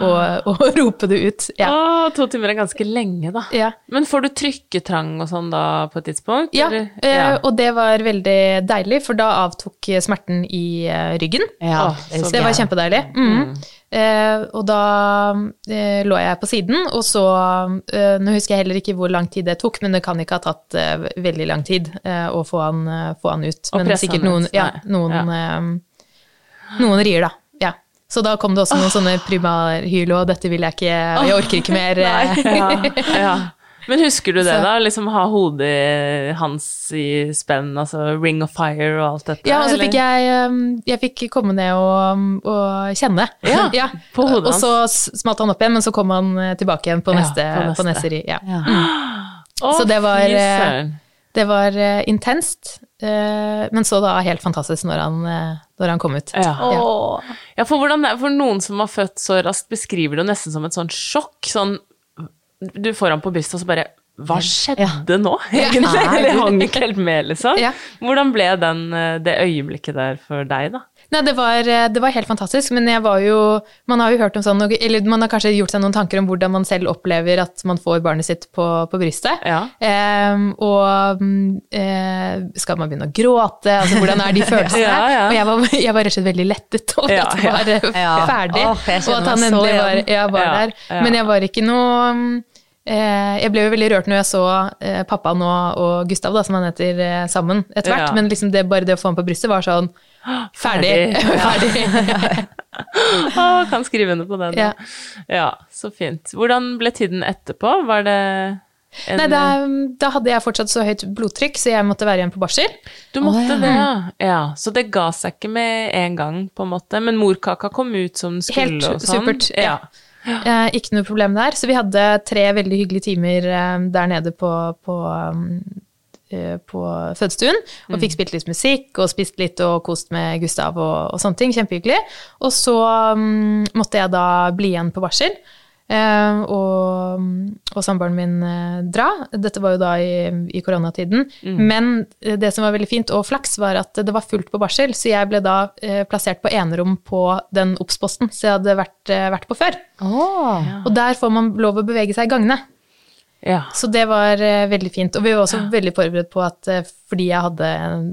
og, og rope det ut. Ja. Å, to timer er ganske lenge, da. ja. Men får du trykketrang og sånn da på et tidspunkt? Ja, eller? eh, og det var veldig deilig, for da avtok smerten i eh, ryggen. Ja, Åh, det så Så det var kjempedeilig. Mm. Eh, og da eh, lå jeg på siden, og så eh, Nå husker jeg heller ikke hvor lang tid det tok, men det kan ikke ha tatt eh, veldig lang tid eh, å få han, få han ut. Og Men sikkert noen, ut, ja, noen, eh, noen rier, da. Ja. Så da kom det også noen sånne primarhylo, og dette vil jeg ikke Jeg orker ikke mer. eh. ja, ja. Men husker du det, Så- da? Liksom ha hodet hans i spenn, altså Ring of Fire og alt dette? Ja, og så fikk jeg, um, jeg fikk komme ned og, og kjenne. Ja, på hodet hans. og så smalt han opp igjen, men så kom han eh, tilbake igjen på neste, ja, på neste. neste ri. Ja. Å, så det var. Det var uh, intenst, uh, men så da helt fantastisk når han, uh, når han kom ut. Ja. Ja. Ja, for, hvordan, det er- for noen som har født så raskt, beskriver det jo nesten som et sånt sjokk. Sånn, du får han på brystet, og så bare Hva skjedde nå, egentlig? Ja. Eller hang ikke helt med, liksom. Ja. Hvordan ble den, det øyeblikket der for deg, da? Nei, det var, eh, det var helt fantastisk, men jeg var jo Man har jo hørt om sånn, eller man har kanskje gjort seg noen tanker om hvordan man selv opplever at man får barnet sitt på, på brystet. Ja. Eh, og eh, skal man begynne å gråte? Altså, hvordan er de følelsene? Ja, ja. Og jeg var, jeg var rett og slett veldig lettet over at det var eh, ferdig, oh, og at han endelig var, ja, var der. Men jeg var ikke noe eh, Jeg ble jo veldig rørt når jeg så pappa pappaen og, Gustav, da, som han heter, sammen etter hvert. Ja. Men liksom det, bare det å få ham på brystet var sånn Ferdig. Ferdig. Ferdig. Å, kan skrive under på den. Ja. ja, så fint. Hvordan ble tiden etterpå? Var det en Nei, da, da hadde jeg fortsatt så høyt blodtrykk, så jeg måtte være igjen på barsel. Du måtte det, ja. ja. Så det ga seg ikke med en gang, på en måte. Men morkaka kom ut som den skulle Helt og sånn. supert. Ja. Eh, ikke noe problem der. Så vi hadde tre veldig hyggelige timer eh, der nede på, på, um, på fødestuen. Og Mm. fikk spilt litt musikk og spist litt og kost med Gustav og, og sånne ting. Kjempehyggelig. Og så um, måtte jeg da bli igjen på barsel. Uh, og, og samboeren min uh, dra. Dette var jo da i, i koronatiden. Mm. Men eh, det som var veldig fint, og flaks, var at det var fullt på barsel, så jeg ble da uh, plassert på enerom på den Obs-posten som jeg hadde vært, eh, vært på før. Og der får man lov å bevege seg i gangene. Ja. Så det var eh, veldig fint. Og vi var også veldig forberedt på at eh, fordi jeg hadde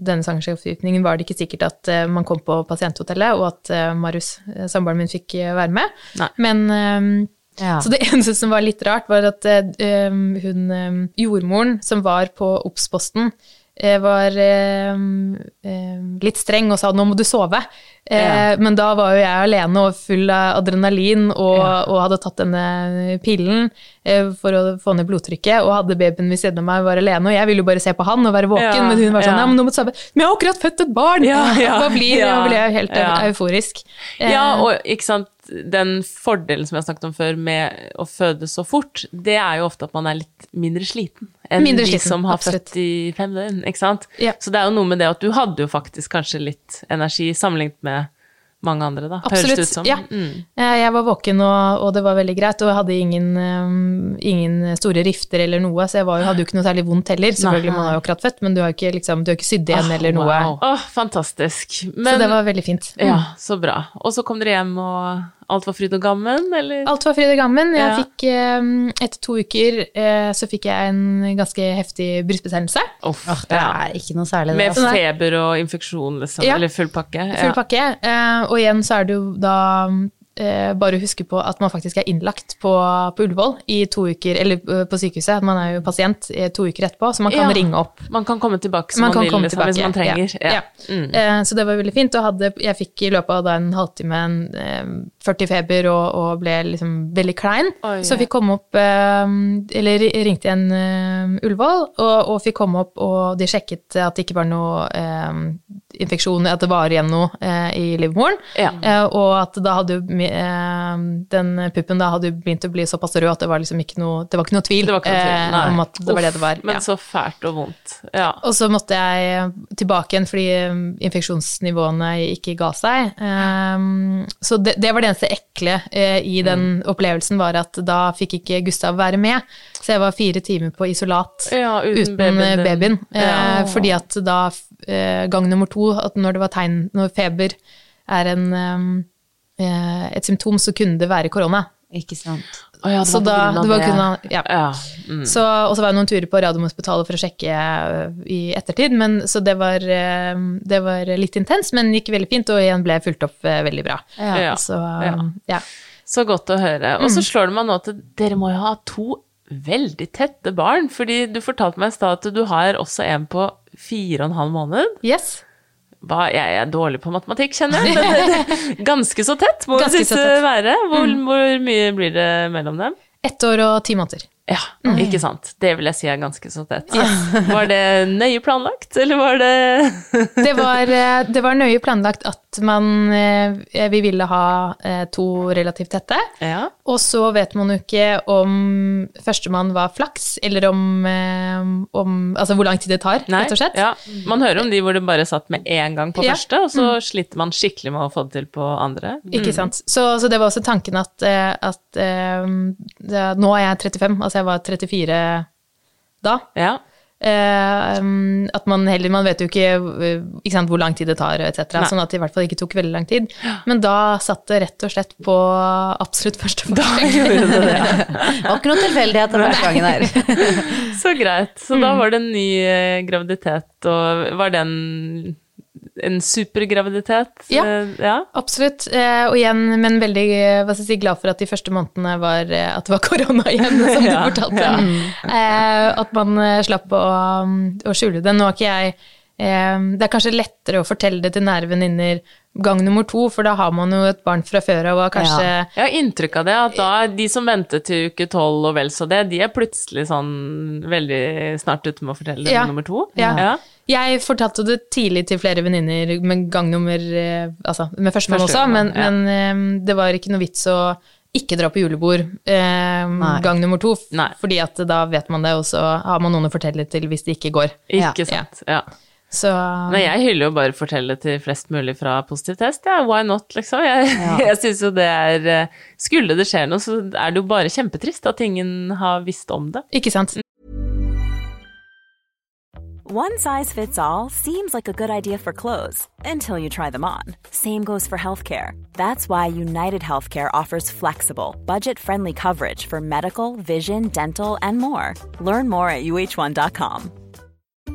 denne svangerskapsforgiftningen, var det ikke sikkert at eh, man kom på pasienthotellet, og at Marius, samboeren min, fikk være med. Nei. Men eh, Ja. Så det eneste som var litt rart, var at eh, hun eh, jordmoren som var på Obs-posten, var eh, eh, litt streng og sa 'nå må du sove'. Eh, Ja. Men da var jo jeg alene og full av adrenalin og, og hadde tatt denne pillen eh, for å få ned blodtrykket, og hadde babyen ved siden av meg var alene, og jeg ville jo bare se på han og være våken, Ja, men hun var sånn ja. men nå må du sove'. Men jeg har akkurat født et barn! Ja, ja, da blir, ja, da ble jeg helt ja. euforisk. Eh, Ja, og ikke sant, den fordelen som jeg har snakket om før med å føde så fort, det er jo ofte at man er litt mindre sliten enn Mindre de som har absolutt. født i fem døgn, ikke sant? Ja. Så det er jo noe med det at du hadde jo faktisk kanskje litt energi sammenlignet med mange andre, da. Høres Absolutt. det ut som. Ja. Mm. Jeg var våken, og, og det var veldig greit. Og jeg hadde ingen, um, ingen store rifter eller noe, så jeg var, hadde jo ikke noe særlig vondt heller. Selvfølgelig, man har jo akkurat født, men du har ikke, liksom, du har ikke sydd igjen eller noe. Wow. Oh, fantastisk. Men, Så det var veldig fint. Ja, så bra. Og så kom dere hjem, og alt var fryd og gammen, eller? Alt var fryd og gammen. Jeg Ja. fikk, um, etter to uker eh, så fikk jeg en ganske heftig brystbetennelse. Oh, Det ja. er ikke noe særlig. Med det, feber og infeksjon, liksom? Ja. Eller full pakke? Full pakke. Eh, og igjen så er det jo da eh, bare huske på at man faktisk er innlagt på, på Ullevål i to uker, eller eh, på sykehuset. Man er jo pasient i to uker etterpå, så man kan Ja. ringe opp. Man kan komme tilbake som Man man, vil, liksom, hvis man trenger. Ja. ja. Eh, så det var veldig fint. Og hadde, jeg fikk i løpet av da en halvtime en, eh, 40 feber og, og ble liksom veldig klein. Oi, så fikk komme opp eh, Eller ringte igjen eh, Ullevål, og, og fikk komme opp, og de sjekket at det ikke var noe eh, at det var igjen noe eh, i livmoren. Ja. Eh, og at da hadde jo eh, den puppen da hadde jo begynt å bli såpass rød at det var liksom ikke noe Det var ikke noe tvil, Det ikke noe tvil, eh, om at det var det det var. Men ja. så fælt og vondt. Ja. Og så måtte jeg tilbake igjen fordi um, infeksjonsnivåene ikke ga seg. Um, så det, det var det eneste ekle eh, i den Mm. opplevelsen, var at da fikk ikke Gustav være med. Så jeg var fire timer på isolat Ja, uten uten, babyen eh, babyen. Eh. Fordi at da, eh, gang nummer to, at når det var tegn, når feber er en, um, eh, et symptom, så kunne det være korona. Ikke sant. Oh, ja, det Så var da, det var kun av, ja. Ja. Mm. Så, og så var jeg noen turer på Radiumhospitalet for å sjekke øh, i ettertid, men, så det var, det var litt intenst, men gikk veldig fint, og igjen ble jeg fulgt opp øh, veldig bra. Ja. Så Ja. ja. Så godt å høre. Og Mm. så slår det meg nå at dere må jo ha to veldig tette barn, fordi du fortalte meg i stad at du har også en på fire og en halv måned. Yes. Hva, jeg er dårlig på matematikk, kjenner jeg. Men ganske så tett må det være. Hvor. Mm. Hvor mye blir det mellom dem? Ett år og ti måneder. Ja, Mm. ikke sant. Det vil jeg si er ganske så tett. Var det nøye planlagt, eller var det Det var, øh, det var nøye planlagt at man øh, Vi ville ha øh, to relativt tette. Ja. Og så vet man jo ikke om førstemann var flaks, eller om, om Altså hvor lang tid det tar, Nei, rett og slett. Ja. Man hører om de hvor det bare satt med én gang på Ja. første, og så sliter man skikkelig med å få det til på andre. Ikke sant. Så, så det var også tanken at, eh, at eh, nå er jeg 35, altså jeg var 34 da. Ja. Eh, um, at man heller Man vet jo ikke, eh, ikke sant, hvor lang tid det tar, etc. Sånn at det i hvert fall ikke tok veldig lang tid. Men da satt det rett og slett på absolutt første forsøk. Gjorde det det? Det var ikke noe tilfeldighet den første gangen her. Så greit. Så Mm. da var det en ny eh, graviditet, og var det en, supergraviditet? Ja. Eh, ja. Absolutt. Eh, og igjen, men veldig eh, si, glad for at de første månedene var at det var korona igjen, som du Ja, fortalte. ja. At man slapp å, å skjule det. Nå har ikke jeg Det er kanskje lettere å fortelle det til nære venninner gang nummer to, for da har man jo et barn fra før av og kanskje Jeg har inntrykk av det, at da de som venter til uke tolv og vel så det, de er plutselig sånn veldig snart ute med å fortelle Ja. nummer to. Ja. Jeg fortalte det tidlig til flere venninner med gang nummer eh, Altså med førstemann Første også, men, ja. men eh, det var ikke noe vits å ikke dra på julebord eh, gang nummer to, Nei. fordi at da vet man det, og så har man noen å fortelle til hvis det ikke går. Ikke Ja. sant. Ja. Så Men jeg hyller jo bare å fortelle til flest mulig fra positiv test. Ja, why not, liksom. Jeg, Ja. jeg syns jo det er eh, Skulle det skje noe, så er det jo bare kjempetrist at ingen har visst om det. ikke sant. One size fits all seems like a good idea for clothes until you try them on. Same goes for healthcare. That's why United Healthcare offers flexible, budget friendly coverage for medical, vision, dental, and more. Learn more at uh1.com.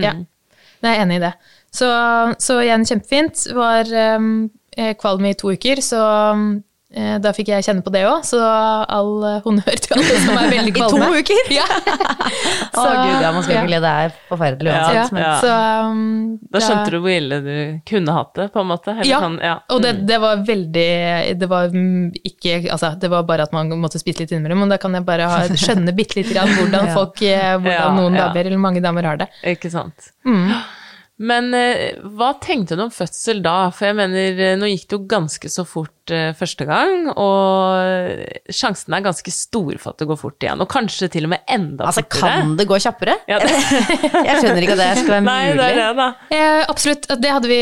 Ja, jeg er enig i det. Så, så igjen kjempefint. Var um, kvalm i to uker, så da fikk jeg kjenne på det òg. Så all eh, honnør til alle som er veldig I to uker? Ja. Å gud, ja, man skal ja. ikke le. Det er forferdelig uansett. Ja, Ja. Så, um, Da skjønte du hvor ille du kunne hatt det, på en måte. Eller Ja, sånn, ja. og det, det var veldig Det var mm, ikke Altså, det var bare at man måtte spise litt innimellom, men da kan jeg bare ha, skjønne bitte lite grann hvordan folk eh, Hvordan Ja, noen ja. damer, eller mange damer, har det. Ikke sant. Men eh, hva tenkte du om fødsel da? For jeg mener, eh, nå gikk det jo ganske så fort eh, første gang, og sjansen er ganske stor for at det går fort igjen. Og kanskje til og med enda Altså, fortere. kan det gå kjappere? Ja, det, Jeg skjønner ikke at det skal være nei, det mulig. er det, da. Eh, absolutt, det hadde vi,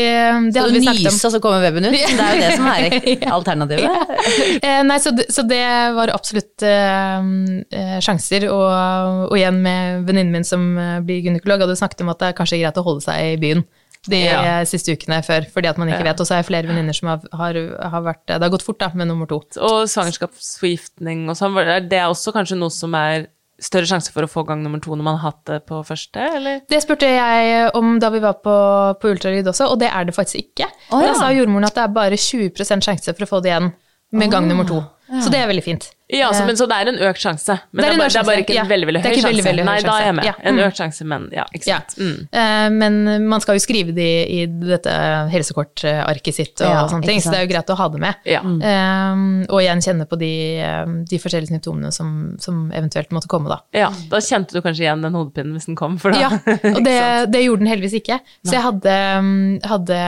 det hadde vi snakket om. nyse, og så kommer weben ut. Det er jo det som er alternativet. Eh, nei, så det, så det var absolutt eh, eh, sjanser, og, og igjen med venninnen min som eh, blir gynekolog, hadde snakket om at det er kanskje greit å holde seg i byen de Ja. siste ukene før, fordi at man ikke Ja. vet. Og så har jeg flere venninner som har, har, har vært Det har gått fort, da, med nummer to. Og svangerskapsforgiftning og sånn, det er også kanskje noe som er større sjanse for å få gang nummer to når man har hatt det på første, eller? Det spurte jeg om da vi var på, på ultralyd også, og det er det faktisk ikke. Oh, ja. Da sa jordmoren at det er bare 20% sjanse for å få det igjen med gang nummer to. Så det er veldig fint. Ja, så, men, så det er en økt sjanse. Men Det det er er, bare, det er bare ikke ikke ja. en veldig, veldig er høy sjanse. veldig, veldig høy Nei, da er jeg med. Ja. En økt sjanse, men ja, ikke Ja. Mm. Uh, Men man skal jo skrive det i dette helsekortarket sitt og Ja, sånne ting, så det er jo greit å ha det med. Ja. Eh, og igjen kjenne på de, eh, de forskjellige symptomene som, som eventuelt måtte komme, da. ja, da kjente du kanskje igjen den hodepinen hvis den kom, for deg. Ja, og det, det gjorde den heldigvis ikke. Så jeg hadde, mm, hadde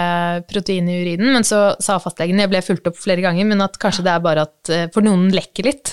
protein i urinen, men så sa fastlegen, jeg ble fulgt opp flere ganger, men at kanskje det er bare at eh, for noen lekker litt.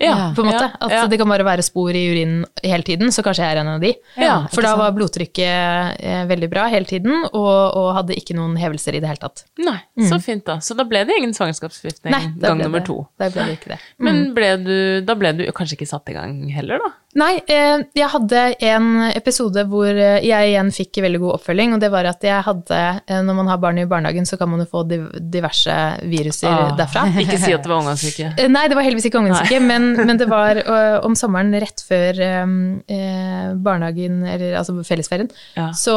Ja, på en måte. At ja. det kan bare være spor i urinen hele tiden, så kanskje jeg er en av de. Ja, For da var blodtrykket eh, veldig bra hele tiden, og, og hadde ikke noen hevelser i det hele tatt. Nei, så fint da. Så da ble det ingen svangerskapsforgiftning Mm. Gang nummer det- to. Da ble det ikke det. Men ble du, da ble du kanskje ikke satt i gang heller, da? Nei, eh, jeg hadde en episode hvor eh, jeg igjen fikk veldig god oppfølging, og det var at jeg hadde Når man har barn i barnehagen, så kan man jo få diverse viruser Ah, derfra. Ikke si at det var omgangssyke. Eh, Nei, det var heldigvis ikke omgangssyke, men, men det var uh, om sommeren rett før um, eh, barnehagen, eller altså fellesferien. Ja. Så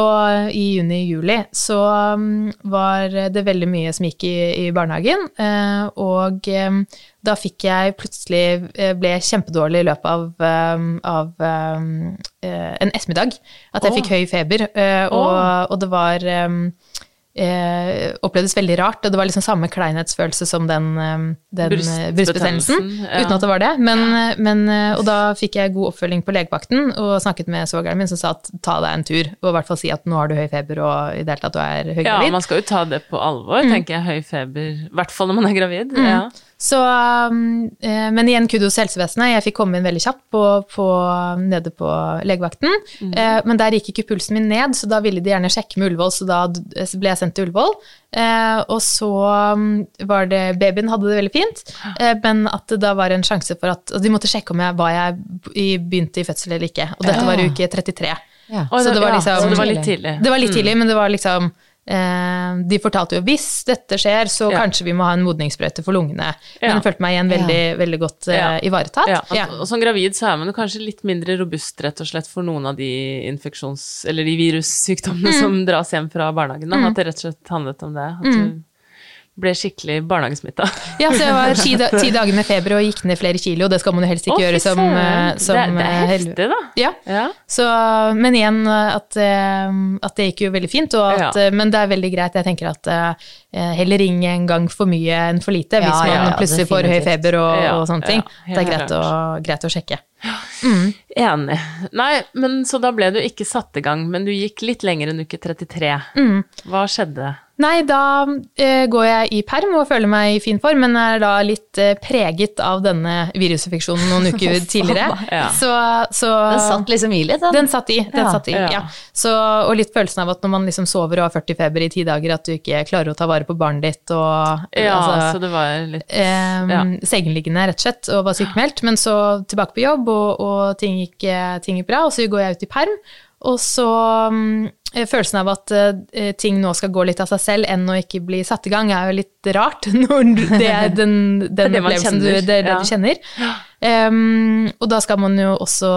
i juni-juli så um, var det veldig mye som gikk i, i barnehagen, Uh, og um, da fikk jeg plutselig ble kjempedårlig i løpet av, av en ettermiddag. At jeg oh. fikk høy feber, og, og det var eh, opplevdes veldig rart, og det var liksom samme kleinhetsfølelse som den, eh, den Brystbetennelsen, eh, ja. uten at det var det. Men, eh, men, og da fikk jeg god oppfølging på legevakten, og snakket med svogeren min som sa at ta deg en tur, og i hvert fall si at nå har du høy feber, og i det hele tatt du er Ja, man skal jo ta det på alvor, Mm. tenker jeg. Høy feber. I hvert fall når man er gravid. Ja. Så, um, eh, men igjen kudos helsevesenet. Jeg fikk komme inn veldig kjapt på, på, nede på legevakten. Eh, men der gikk ikke pulsen min ned, så da ville de gjerne sjekke med Ullevål, så da ble jeg sendt til Ullevål. Eh, og så um, var det Babyen hadde det veldig fint, eh, men at det da var en sjanse for at og De måtte sjekke om jeg var jeg begynte i fødsel eller ikke, og dette var uke 33. Ja. Så det var ja, liksom så det var litt tidlig. Det var litt tidlig, men det var liksom eh, De fortalte jo hvis dette skjer, så Ja. kanskje vi må ha en modningssprøyte for lungene. Men ja. følte meg igjen veldig, veldig godt eh, ivaretatt. Ja, Ja. og som gravid så er man kanskje litt mindre robust rett og slett for noen av de infeksjons... Eller de virussykdommene Mm. som dras hjem fra barnehagen. Da. At det rett og slett handlet om det. At Mm. du ble skikkelig barnehagesmitta. Ja, så jeg var ti, da, ti dager med feber og gikk ned flere kilo, og det skal man jo helst ikke Å, gjøre som, eh, som det, det er eh, heftig, da. Ja. Ja. Så, men igjen, at, eh, at det gikk jo veldig fint, og at, Ja. men det er veldig greit. Jeg tenker at heller ring en gang for mye enn for lite, hvis Ja, man plutselig får høy feber og, og sånne ting. det er greit å, greit å sjekke. Enig. Nei, men så da ble du ikke satt i gang, men du gikk litt lenger enn uke 33. Mm. Hva skjedde? Nei, da eh, går jeg i perm og føler meg i fin form, men er da litt eh, preget av denne virusinfeksjonen noen uker tidligere. Ja. Så, så Den satt liksom i litt, den. Den satt i. Den Ja. satt i Ja. Så, og litt følelsen av at når man liksom sover og har 40 feber i ti dager, at du ikke klarer å ta vare på barnet ditt og Ja, altså, så det var litt eh. Sengeliggende, rett og slett, og var sykemeldt. Men så tilbake på jobb, og, og ting, gikk, eh, ting gikk bra, og så går jeg ut i perm. Og så mm, eh, følelsen av at eh, ting nå skal gå litt av seg selv, enn å ikke bli satt i gang, er jo litt rart. Når det er den, den Det opplevelsen du, kjenner, det det ja. du kjenner. Um, og da skal man jo også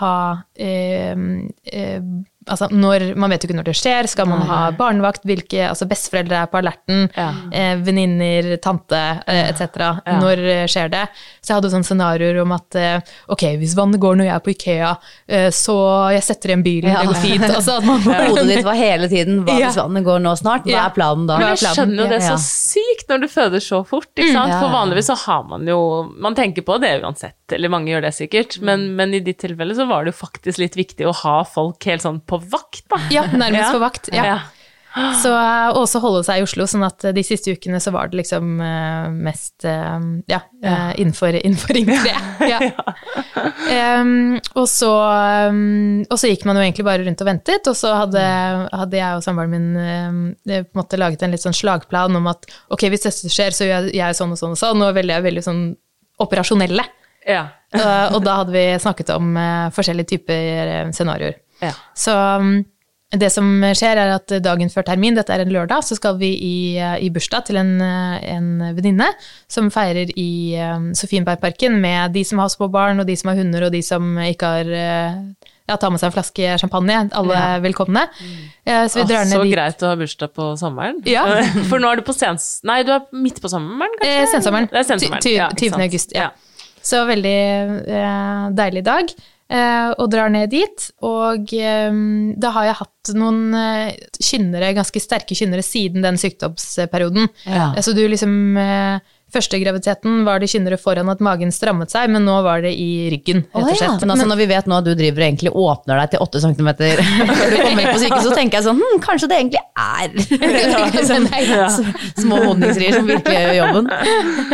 ha um, eh, Altså, når, man vet jo ikke når det skjer. Skal man ha barnevakt? Hvilke altså Besteforeldre er på alerten. Ja. Eh, Venninner, tante eh, etc. Ja. Når eh, skjer det? Så jeg hadde sånne scenarioer om at eh, ok, hvis vannet går når jeg er på Ikea, eh, så jeg setter igjen bilen, Ja. det går fint. Altså at man Hodet ditt var hele tiden hva Ja. hvis vannet går nå snart? Hva er planen da? Men jeg skjønner jo det så sykt når du føder så fort, ikke sant? Ja, For vanligvis så har man jo Man tenker på det uansett, eller mange gjør det sikkert, men, men i ditt tilfelle så var det jo faktisk litt viktig å ha folk helt sånn på vakt, da. Ja, nærmest Ja. på vakt. Ja. Ja. Så, og også holde seg i Oslo, sånn at de siste ukene så var det liksom eh, mest eh, ja, eh, innenfor, innenfor Ring 3. Ja. Um, og, så, um, og så gikk man jo egentlig bare rundt og ventet, og så hadde, hadde jeg og samboeren min um, på en måte laget en litt sånn slagplan om at ok, hvis dette skjer, så gjør jeg, jeg sånn og sånn og sånn, og veldig, veldig sånn operasjonelle. Ja. Eh, og da hadde vi snakket om eh, forskjellige typer eh, scenarioer. Ja. Så um, det som skjer er at dagen før termin, dette er en lørdag, så skal vi i, i bursdag til en, en venninne som feirer i Sofienbergparken med de som har små barn, og de som har hunder, og de som ikke har ja, ta med seg en flaske champagne. Alle er velkomne. Eh, Så vi drar så ned dit. greit å ha bursdag på sommeren. Ja. For nå er du på sens... Nei, du er midt på sommeren, kanskje? Eh, Sensommeren. Det er sensommeren. Ty- ty- ja, ikke 20. august, ja. Så veldig eh, deilig dag. Eh, og drar ned dit. Og eh, da har jeg hatt noen eh, kynnere, ganske sterke kynnere siden den sykdomsperioden. Ja. Eh, Så du liksom eh, Første graviditeten var det kynnere foran at magen strammet seg, men nå var det i ryggen, rett og Å ja, slett. men altså når vi vet nå at du driver og egentlig åpner deg til 8 cm før du kommer inn på sykehuset, så tenker jeg sånn hm, kanskje det egentlig er sånn, ja. små honningsrier som virkelig gjør jobben.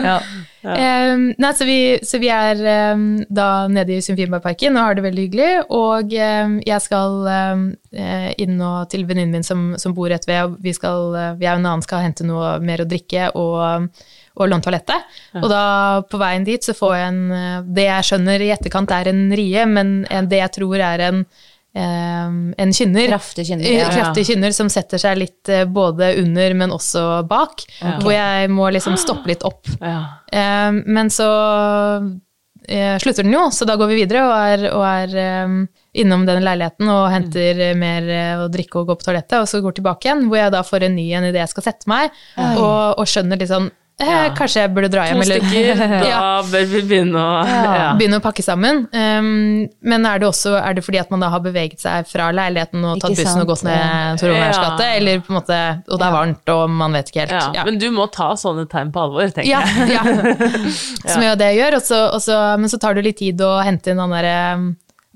Ja. Um, nei, så vi, så vi er um, da nede i Symfimbergparken og har det veldig hyggelig. Og um, jeg skal eh, inn og til venninnen min som, som bor rett ved. og Vi, skal, vi er en annen skal hente noe mer å drikke og, og låne toalettet. Og da på veien dit så får jeg en eh, Det jeg skjønner i etterkant er en rie, men en, det jeg tror er en ehm, en kynner. Kraftig kynner, Eh, ja, ja. Kraftig kynner som setter seg litt eh, både under, men også bak. Hvor jeg må liksom stoppe litt opp. Ja. Eh, men så eh, slutter den jo, så da går vi videre og er, og er eh, innom den leiligheten og henter mm. mer eh, å drikke og gå på toalettet, og så går tilbake igjen, hvor jeg da får en ny en idet jeg skal sette meg, og, og skjønner litt sånn eh, Ja. Kanskje jeg burde dra To hjem, stykker, da ja, bør vi begynne å ja. begynne å pakke sammen. Um, men er det også er det fordi at man da har beveget seg fra leiligheten og tatt bussen sant, og gått ned. Tor Olvers Ja. gate, eller på en måte Og det er varmt, og man vet ikke helt. Ja. Ja. Men du må ta sånne tegn på alvor, tenker Ja, jeg. ja. Som jo det jeg gjør. Også, også, men så tar det litt tid å hente inn den der um,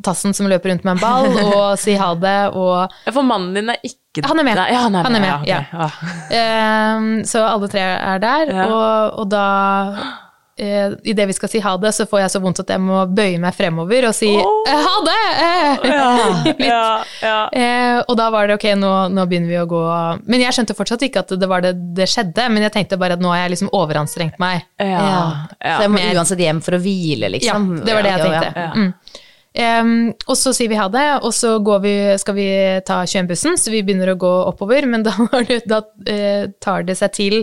tassen som løper rundt med en ball, og si ha det, og for mannen din er ikke Han er med. Ja, han er Han er med. ja, ja. um, Så alle tre er der, Ja. og, og da I Idet vi skal si ha det, så får jeg så vondt at jeg må bøye meg fremover og si eh, ha det! Eh. Ja, ja, ja. Eh, og da var det ok, nå, nå begynner vi å gå Men jeg skjønte fortsatt ikke at det var det det skjedde, men jeg tenkte bare at nå har jeg liksom overanstrengt meg. Ja, Ja. ja. Så jeg må uansett hjem for å hvile, Ja, liksom. det var det jeg Ja, ja, tenkte. ja. Mm. Em, og så sier vi ha det, og så går vi, skal vi ta 21-bussen, så vi begynner å gå oppover, men da, var det, da uh, tar det seg til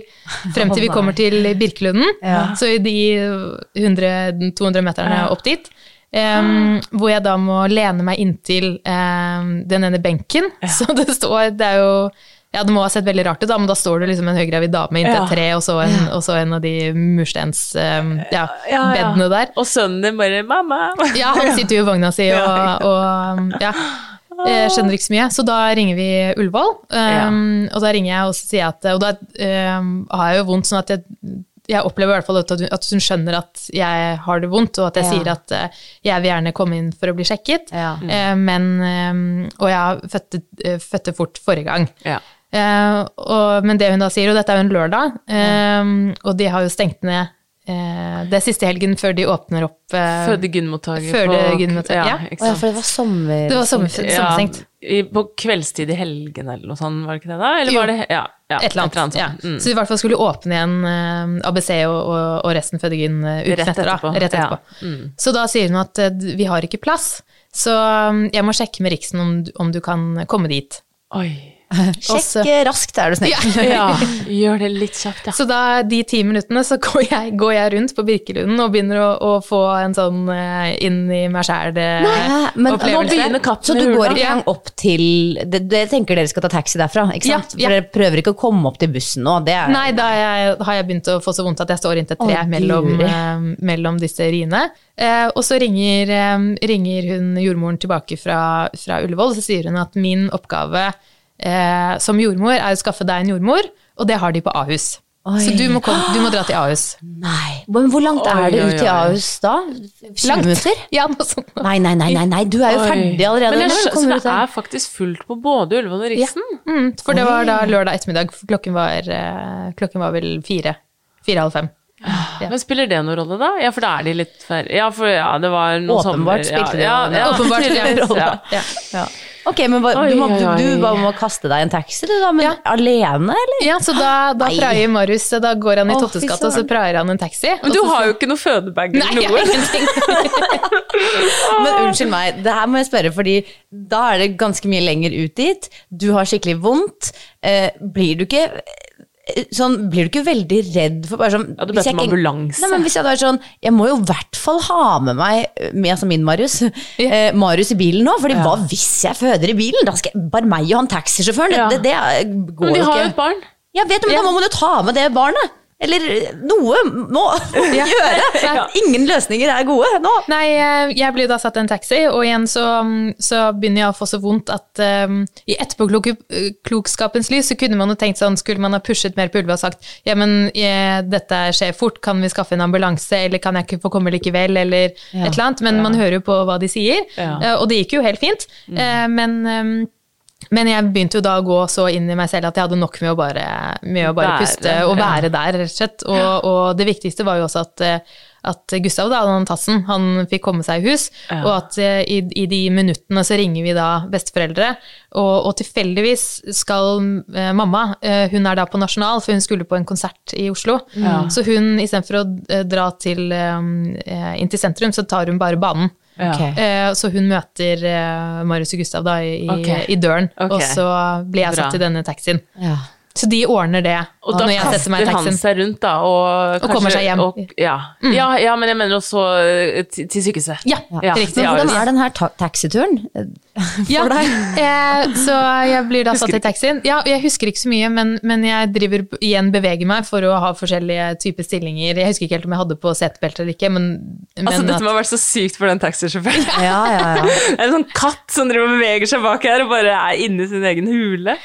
frem til vi kommer til Birkelunden, Ja. så i de 100-200 meterne opp dit. Um, hvor jeg da må lene meg inntil um, den ene benken. Så det står Det er jo ja, Det må ha sett veldig rart ut, da, men da står det liksom en høygravid dame inntil Ja. et tre, og så en, og så en av de murstens em, ja, Ja, der. Og sønnen din bare 'mamma'. Ja, han sitter jo i vogna si og, og ja, Jeg skjønner ikke så mye. Så da ringer vi Ullevål, um, og da ringer jeg og sier at Og da um, har jeg jo vondt, sånn at jeg, jeg opplever i hvert fall at hun, at hun skjønner at jeg har det vondt, og at jeg Ja. sier at uh, jeg vil gjerne komme inn for å bli sjekket. Ja. Uh, men um, Og jeg fødte, uh, fødte fort forrige gang. Ja. Eh, og, men det hun da sier, og dette er jo en lørdag, eh, og de har jo stengt ned eh, det er siste helgen før de åpner opp eh, Fødegynmottaket Fødegynmottaket, ja. ja. Ja, for det var sommer... Det var sommer, sommerstengt. Ja, på kveldstid i helgen eller noe sånt, var det ikke det da? Eller Jo. var det Ja. ja Et eller annet. sånt. ja. Mm. Så vi i hvert fall skulle åpne igjen eh, ABC og, og, og resten Fødegyn uh, uken Rett etterpå. Da, etterpå, rett ja. Mm. Så da sier hun at eh, vi har ikke plass, så um, jeg må sjekke med Riksen om, om du kan komme dit. Oi. Sjekk raskt, er du snill. Ja, gjør det litt kjapt, ja. Så da, de ti minuttene, så går jeg, går jeg rundt på Birkelunden og begynner å, å få en sånn eh, inn i meg? Sjæl-opplevelse. begynner Så du går ikke engang opp til det, det tenker dere skal ta taxi derfra, ikke sant? ja. For dere prøver ikke å komme opp til bussen nå, det er Nei, da har jeg, har jeg begynt å få så vondt at jeg står inntil et tre Å, mellom, eh, mellom disse riene. Eh, og så ringer, eh, ringer hun jordmoren tilbake fra, fra Ullevål, og så sier hun at min oppgave eh, som jordmor er å skaffe deg en jordmor, og det har de på Ahus. Så du må, komme, du må dra til Ahus. Nei, men hvor langt er Oi, det oi, ut til oi. Ahus da? 20 Langt. minutter? Ja, noe sånt. Nei, nei, nei, nei, nei, du er jo Oi. ferdig allerede. Men jeg, så det er faktisk fullt på både Ulven og Riksen? Mm, for det var da lørdag ettermiddag. Klokken var, eh, klokken var vel fire. Fire-halv fem. Ja. Men spiller det noen rolle, da? Ja, for da er de litt færre Ja, for ja, det var noen Åpenbart sommer- spilte det ja, ja, ja, Åpenbart, ja. Ok, men hva, Oi, du, må, du, du bare må kaste deg en taxi, du da, men Ja. alene, eller? Ja, så da, da praier Marius, da går han i Tottes gate, og så praier han en taxi. Men du har jo ikke noe fødebag eller noe. Men unnskyld meg, det her må jeg spørre, fordi da er det ganske mye lenger ut dit. Du har skikkelig vondt. Eh, blir du ikke Sånn, blir du ikke veldig redd for bare sånn Ja, hvis jeg. Nei, men hvis jeg hadde vært sånn Jeg må jo i hvert fall ha med meg med, altså min Marius eh, Marius i bilen nå, Fordi hva hvis jeg føder i bilen? Da skal jeg bare meg og han taxisjåføren. Ja. Det, det, det går Men de har jo et barn. Jeg vet, men Ja. da må man jo ta med det barnet. Eller noe må gjøre. Ingen løsninger er gode nå. Nei, eh, jeg blir da satt i en taxi, og igjen så, så begynner jeg å få så vondt at um, i etterpåklokskapens lys så kunne man jo tenkt sånn, skulle man ha pushet mer på Ulve og sagt ja, men eh, dette skjer fort, kan vi skaffe en ambulanse, eller kan jeg ikke få komme likevel, eller et eller annet. Men man hører jo på hva de sier, Ja. og det gikk jo helt fint. Eh, men um, men jeg begynte jo da å gå så inn i meg selv at jeg hadde nok med å bare, med å bare Være, puste og være der, rett og slett. Og, og det viktigste var jo også at, eh, at Gustav, da, han Tassen, han fikk komme seg i hus. Ja. Og at eh, i, i de minuttene så ringer vi da besteforeldre, og, og tilfeldigvis skal eh, mamma, eh, hun er da på Nasjonal, for hun skulle på en konsert i Oslo. Så hun, istedenfor å dra til, eh, inn til sentrum, så tar hun bare banen. Ja. Ok. Eh, Så hun møter eh, Marius og Gustav da i, okay. i døren, okay. og så blir jeg Bra. satt i denne taxien. Ja. Så de ordner det Og da når jeg setter meg i kaster han seg rundt, da, og, Og kommer seg hjem. Og, ja. ja, ja, men jeg mener også eh, til, til sykehuset. Ja, riktig. Men hvordan er den her ta taxituren? Ja, eh, så jeg blir da satt i taxien. Ja, jeg husker ikke så mye, men, men jeg driver igjen beveger meg for å ha forskjellige typer stillinger. Jeg husker ikke helt om jeg hadde på setebelte eller ikke, men, men Altså, dette må ha vært så sykt for den taxisjåføren. Ja, ja, ja. En sånn katt som driver og beveger seg bak her og bare er inni sin egen hule.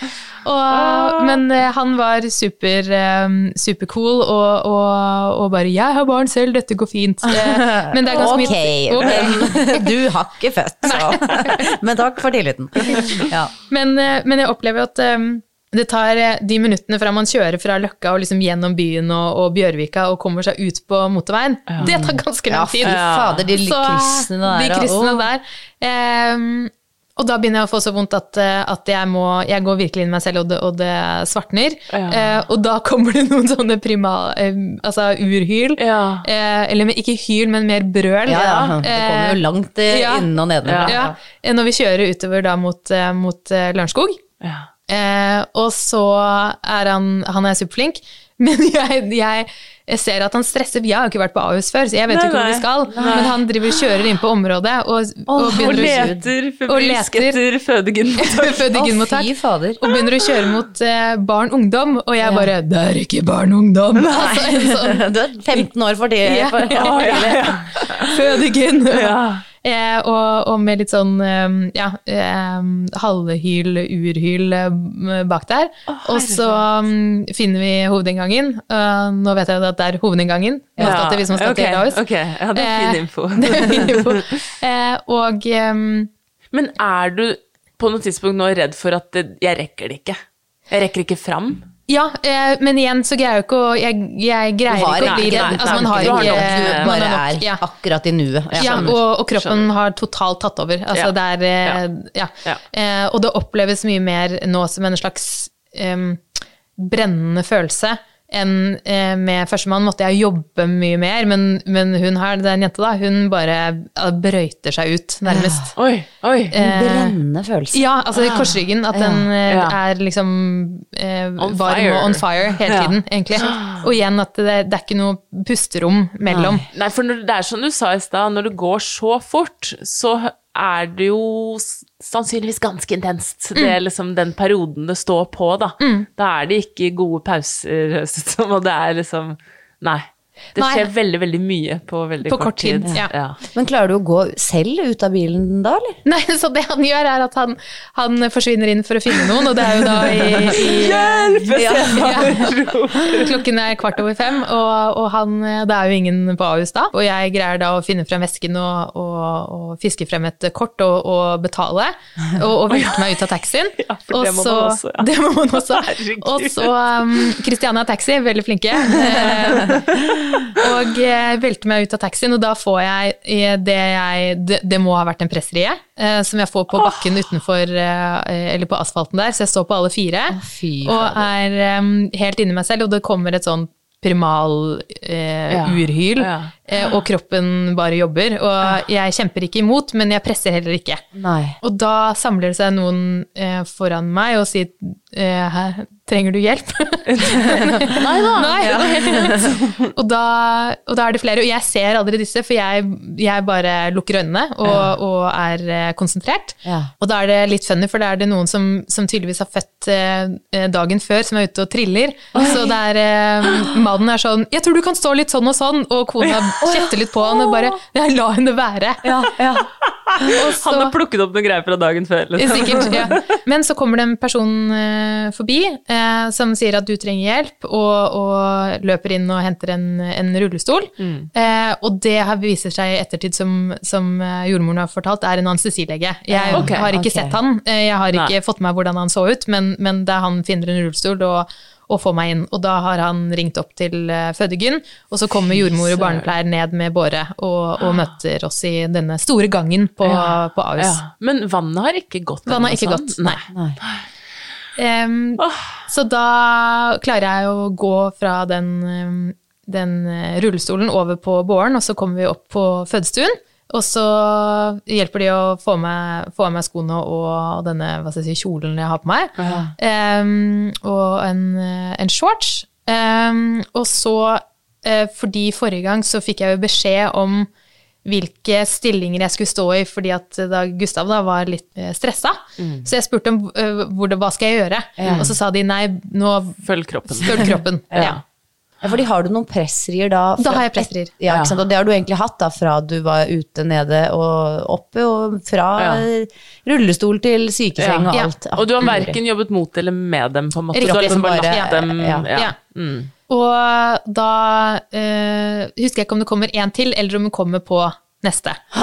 Og, men eh, han var super, eh, supercool og, og, og bare 'jeg har barn selv, dette går fint'. Eh, men det er ganske okay. mye Ok. du har ikke født, så. Men takk for tilliten. Ja. Men, men jeg opplever at det tar de minuttene fra man kjører fra Løkka og liksom gjennom byen og, og Bjørvika og kommer seg ut på motorveien, det tar ganske lang tid. tid. fader, de kryssene der. De kryssene å. der. Ehm, og da begynner jeg å få så vondt at, eh, at jeg må Jeg går virkelig inn i meg selv, og det, og det svartner. Eh, og da kommer det noen sånne prima... eh, altså urhyl. Ja. Eh, eller ikke hyl, men mer brøl. Ja, ja. Det kommer jo langt eh, ja. innen og nedenfra. ja. Eh, Når vi kjører utover da mot, mot Lørenskog. Ja. Eh, og så er han Han er superflink, men jeg, jeg, jeg ser at han stresser. Jeg har jo ikke vært på Ahus før, så jeg vet jo ikke hvor vi nei. skal. Men han driver kjører inn på området og, og Og leter Og febrilsk leter. etter fødegynmottak. føde Å. Og begynner å kjøre mot eh, barn-ungdom, og jeg bare 'Det er ikke barn-ungdom'. Altså, en sånn Du er 15 år for det. Ja, for- Ja, ja, ja. fødegyn. Ja. Eh, og, og med litt sånn eh, ja, eh, halvhyl, urhyl eh, bak der. og så um, finner vi hovedinngangen. Uh, nå vet jeg at det er hovedinngangen Ja. skal vi hvis man skal ok, til Ok, ja, det er fin Eh, info. det er fin info. Eh, og um, Men er du på noe tidspunkt nå redd for at det, jeg rekker det ikke? Jeg rekker ikke fram? Ja, eh, men igjen så greier jeg ikke å Jeg, jeg Du greier har ikke å bli redd. Altså, man har ikke Du har bare nok- er ja. akkurat i nuet. Ja, ja og, og kroppen Skjønner. har totalt tatt over. Altså, Ja. det er, eh, ja. Ja. Eh, og det oppleves mye mer nå som en slags em, brennende følelse enn eh, med førstemann måtte jeg jobbe mye mer, men, men hun her, den jenta da, hun bare eh, brøyter seg ut, nærmest. Oi, oi. En brennende følelse. Ja, altså i korsryggen, at den eh, Ja. er liksom eh, On varm fire. og on fire hele Ja. tiden, egentlig. Og igjen at det, det er ikke noe pusterom mellom. Nei, for når, det er som du sa i stad, når det går så fort, så er det jo sannsynligvis ganske intenst. Det er liksom den perioden det står på, da. Da er det ikke gode pauser, og det er liksom Nei. Det Nei. skjer veldig, veldig mye på veldig På kort, kort tid, tid. ja. Men klarer du å gå selv ut av bilen da, eller? Nei, så det han gjør er at han, han forsvinner inn for å finne noen, og det er jo da i, i Hjelp! Ja, ja. Klokken er kvart over fem, og, og han, det er jo ingen på Ahus da. Og jeg greier da å finne frem vesken og, og, og fiske frem et kort og, og betale, og, og velte meg ut av taxien. Ja, for det må man også, ja. Det må man også. Herregud. Og så um, Christiania Taxi, veldig flinke. Eh, og eh, velte meg ut av taxien, og da får jeg eh, det jeg Det, det må ha vært en pressrie, eh, som jeg får på bakken utenfor eh, Eller på asfalten der, så jeg står på alle fire. fy og er um, helt inni meg selv, og det kommer et sånn primal eh, Ja. urhyl, Ja. eh, og kroppen bare jobber. Og jeg kjemper ikke imot, men jeg presser heller ikke. Nei. Og da samler det seg noen eh, foran meg og sier eh, «Hæ, trenger du hjelp? Nei da. Nei, fint. og, da, og da er det flere, og jeg ser aldri disse, for jeg, jeg bare lukker øynene og, og er eh, konsentrert. Ja. Og da er det litt funny, for da er det noen som, som tydeligvis har født eh, dagen før, som er ute og triller. Så det er eh, Mannen er sånn 'Jeg tror du kan stå litt sånn og sånn', og kona kjetter litt på han og bare 'Jeg la henne være'. Så- Han har plukket opp noen greier fra dagen før. Liksom. Sikkert, ja. Men så kommer det en person eh, forbi eh, som sier at du trenger hjelp, og, og løper inn og henter en, en rullestol. Eh, og det har viser seg i ettertid, som, som eh, jordmoren har fortalt, er en anestesilege. Jeg okay, har ikke okay. sett han, eh, jeg har ikke Nei. fått med meg hvordan han så ut, men, men det er han finner en rullestol og, og får meg inn. Og da har han ringt opp til fødegyn, og så kommer jordmor og barnepleier ned med båre og, og møter oss i denne store gangen på, på Ahus. Ja. Men vannet har ikke gått? Vannet har ikke gått, nei. nei. Nei. oh. så da klarer jeg å gå fra den, den eh, rullestolen over på båren, og så kommer vi opp på fødestuen. Og så hjelper de å få meg, få meg skoene og denne hva skal jeg si, kjolen jeg har på meg. Em, og en, eh, en shorts. Um, og så, uh, fordi forrige gang så fikk jeg jo beskjed om hvilke stillinger jeg skulle stå i, fordi at da Gustav da var litt stressa. Mm. Så jeg spurte om eh, hvor det, hva skal jeg gjøre, og så sa de nei, nå Følg kroppen. følg kroppen. ja. Ja, fordi har du noen pressrier da? Da har jeg pressrier. Ja, ikke sant? Og det har du egentlig hatt da, fra du var ute, nede og oppe, og fra Ja. rullestol til sykeseng og Ja. alt. Og du har verken jobbet mot eller med dem, på en måte? Riktig. Du har liksom bare Bare- latt dem ja. ja. Ja. Mm. Og da eh, husker jeg ikke om det kommer én til, eller om hun kommer på neste.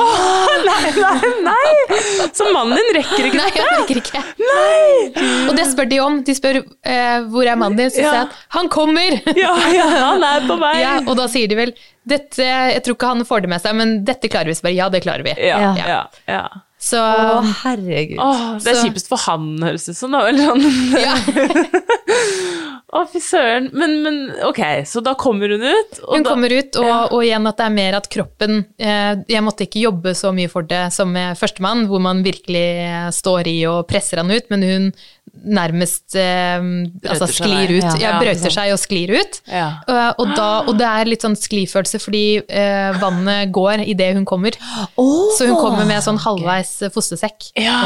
Nei, nei, nei! Så mannen din rekker ikke Nei, han rekker ikke. Nei! Og det spør de om. De spør eh, hvor er mannen din, så sier jeg at han kommer! Ja, ja, han er på vei! Ja, og da sier de vel dette, Jeg tror ikke han får det med seg, men dette klarer vi. Så bare ja, det klarer vi. Ja, Ja. ja, ja. Så Å, herregud. Åh, det er Så- kjipest for han, høres det ut som. da, eller sånn. ja. Å, fy søren. Men, men ok, så da kommer hun ut. Og Hun da, kommer ut, og, og igjen at det er mer at kroppen eh, Jeg måtte ikke jobbe så mye for det som med førstemann, hvor man virkelig eh, står i og presser han ut, men hun nærmest eh, altså sklir ut. Ja, Ja, ja, brøyter seg og sklir ut. Ja. Uh, og, da, og det er litt sånn sklifølelse fordi uh, vannet går idet hun kommer. Så hun kommer med sånn halvveis fostersekk. Ja,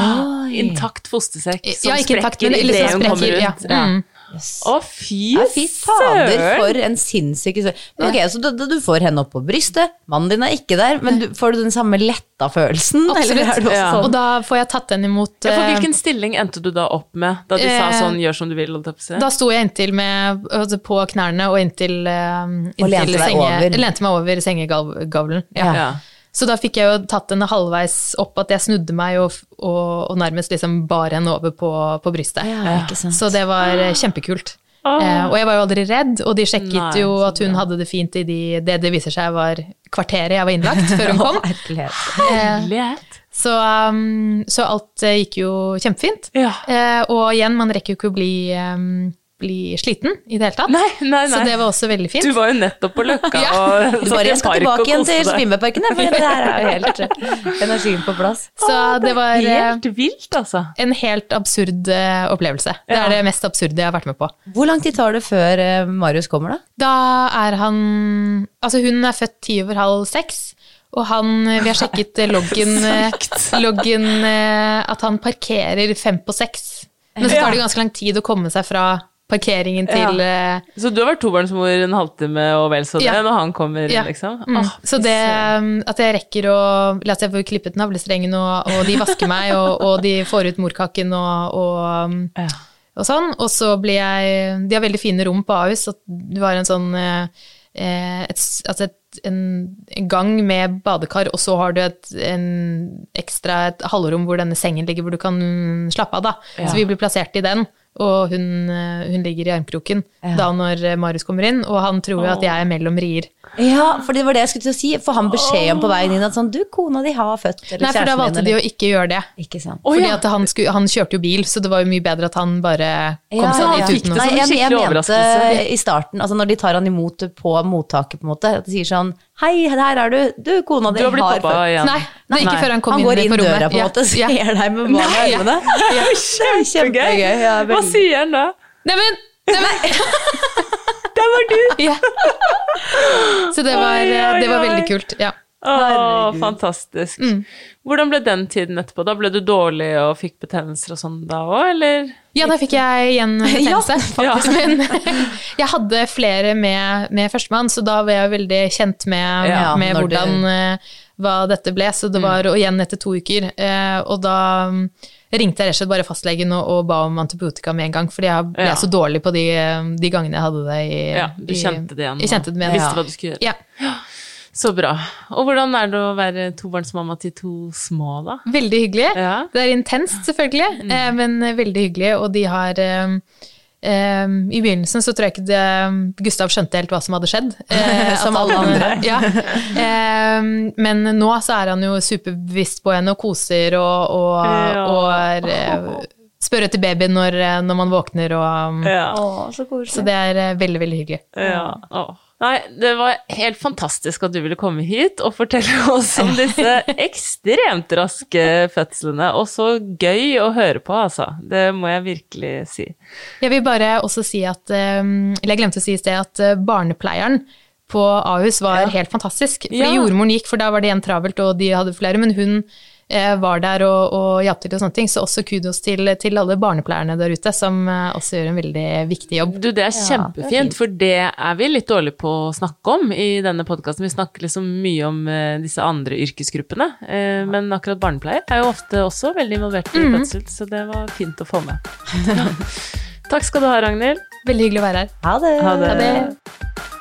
intakt fostersekk som Ja, ikke intakt, sprekker idet liksom hun kommer ut. Ja. Mm. Å, fy, Ja, fy fader, søren! for en sinnssyk Ok, så du, du får henne opp på brystet, mannen din er ikke der, men du, får du den samme letta følelsen? Eller er også Absolutt. sånn? Og da får jeg tatt den imot Ja, for eh, hvilken stilling endte du da opp med, da de sa Eh, sånn 'gjør som du vil'? holdt på? Da sto jeg inntil med, altså på knærne og inntil, uh, inntil lente deg senge, over. lente meg over sengegavlen. Ja. Ja. Så da fikk jeg jo tatt henne halvveis opp, at jeg snudde meg og, og, og nærmest liksom bar henne over på, på brystet. Ja, ikke sant. Så det var kjempekult. kjempekult. Eh, og jeg var jo aldri redd, og de sjekket Nei, jo at hun hadde det fint i de, det det viser seg var kvarteret jeg var innlagt før hun kom. Herlighet. Eh, så, um, så alt eh, gikk jo kjempefint. Ja. Eh, og igjen, man rekker jo ikke å bli, um, bli sliten i det hele tatt. Nei, nei, Så det var også veldig fint. Du var jo nettopp på Løkka Ja. og Du bare jeg skal tilbake igjen til jeg, for det her er jo helt eh, energien på plass. Så det var eh, Helt vilt, altså. en helt absurd eh, opplevelse. Det er det mest absurde jeg har vært med på. Hvor lang tid tar det før Marius kommer, da? Da er han Altså, hun er født ti over halv seks. Og han, vi har sjekket loggen, loggen at han parkerer fem på seks. Men så tar det ganske lang tid å komme seg fra parkeringen til Ja. eh, Så du har vært tobarnsmor en halvtime og vel så det, Ja. når han kommer, Ja. liksom? Mm. Oh, så det um, at jeg rekker å La oss si jeg får klippet navlestrengen, og, og de vasker meg, og, og de får ut morkaken og, og, um, Ja. og sånn. Og så blir jeg De har veldig fine rom på Ahus, og du har en sånn eh, eh, et, altså et, en, en gang med badekar, og så har du et en ekstra et halvrom hvor denne sengen ligger, hvor du kan slappe av, da. Ja. Så vi blir plassert i den. Og hun, eh, hun ligger i armkroken da når Marius kommer inn, og han tror jo at jeg er mellom rier. Ja, for det var det jeg skulle til å si. Får han beskjed om på veien inn at sånn Du, kona di har født. Eller Nei, for da valgte din, de å ikke gjøre det. Ikke sant. Fordi at han, skulle, han kjørte jo bil, så det var jo mye bedre at han bare kom Ja, seg dit uten noe. Nei, jeg, jeg mente i starten, altså når de tar han imot på mottaket, på en måte, at de sier sånn Hei, her er du. Du, kona di Du har født. igjen. Nei, nei, ikke Nei. før han kom Han inn går inn på rommet. døra, på en Ja, måte, ja. ser deg med barna i øynene. Ja. Kjempegøy. Ja, Hva sier han da? Neimen, neimen. Der var du! Ja. Så det var, Oi, oi, det var veldig kult. Ja. Å, fantastisk. Mm. Hvordan ble den tiden etterpå? Da ble du dårlig og fikk betennelser og sånn da òg, eller? ja, da fikk jeg igjen betennelse, Ja. faktisk. Men jeg hadde flere med, med førstemann, så da var jeg veldig kjent med, Ja, med hvordan eh, hva dette ble. Så det var og igjen etter to uker. eh, og da mm, ringte jeg rett og slett bare fastlegen og, og ba om antibiotika med en gang, fordi jeg ble Ja. så dårlig på de, eh, de gangene jeg hadde det i Ja, du kjente det igjen. Jeg kjente det med visste visste hva du skulle gjøre. Ja. Så bra. Og hvordan er det å være tobarnsmamma til to små, da? Veldig hyggelig. Ja. Det er intenst, selvfølgelig, Mm. eh, men veldig hyggelig. Og de har eh, I begynnelsen så tror jeg ikke det, Gustav skjønte helt hva som hadde skjedd. eh, Som alle andre. Ja. Um, men nå så er han jo superbevisst på henne og koser og, og, Ja. og er eh, Spør etter babyen når, eh, når man våkner og Ja. Så. Så det er eh, veldig, veldig hyggelig. Ja. Nei, det var helt fantastisk at du ville komme hit og fortelle oss om disse ekstremt raske fødslene. Og så gøy å høre på, altså. Det må jeg virkelig si. Jeg vil bare også si at eh, Eller jeg glemte å si i sted at eh, barnepleieren på Ahus var helt fantastisk. Fordi Ja. jordmoren gikk, for da var det igjen travelt, og de hadde flere, men hun var der og, og hjalp til og sånne ting. Så også kudos til, til alle barnepleierne der ute, som eh, også gjør en veldig viktig jobb. Du, det er kjempefint, for det er vi litt dårlige på å snakke om i denne podkasten. Vi snakker liksom mye om eh, disse andre yrkesgruppene, eh, men akkurat barnepleier er jo ofte også veldig involvert i fødsel, så det var fint å få med. Takk skal du ha, Ragnhild. Veldig hyggelig å være her. Ha det. Ha det. Ha det.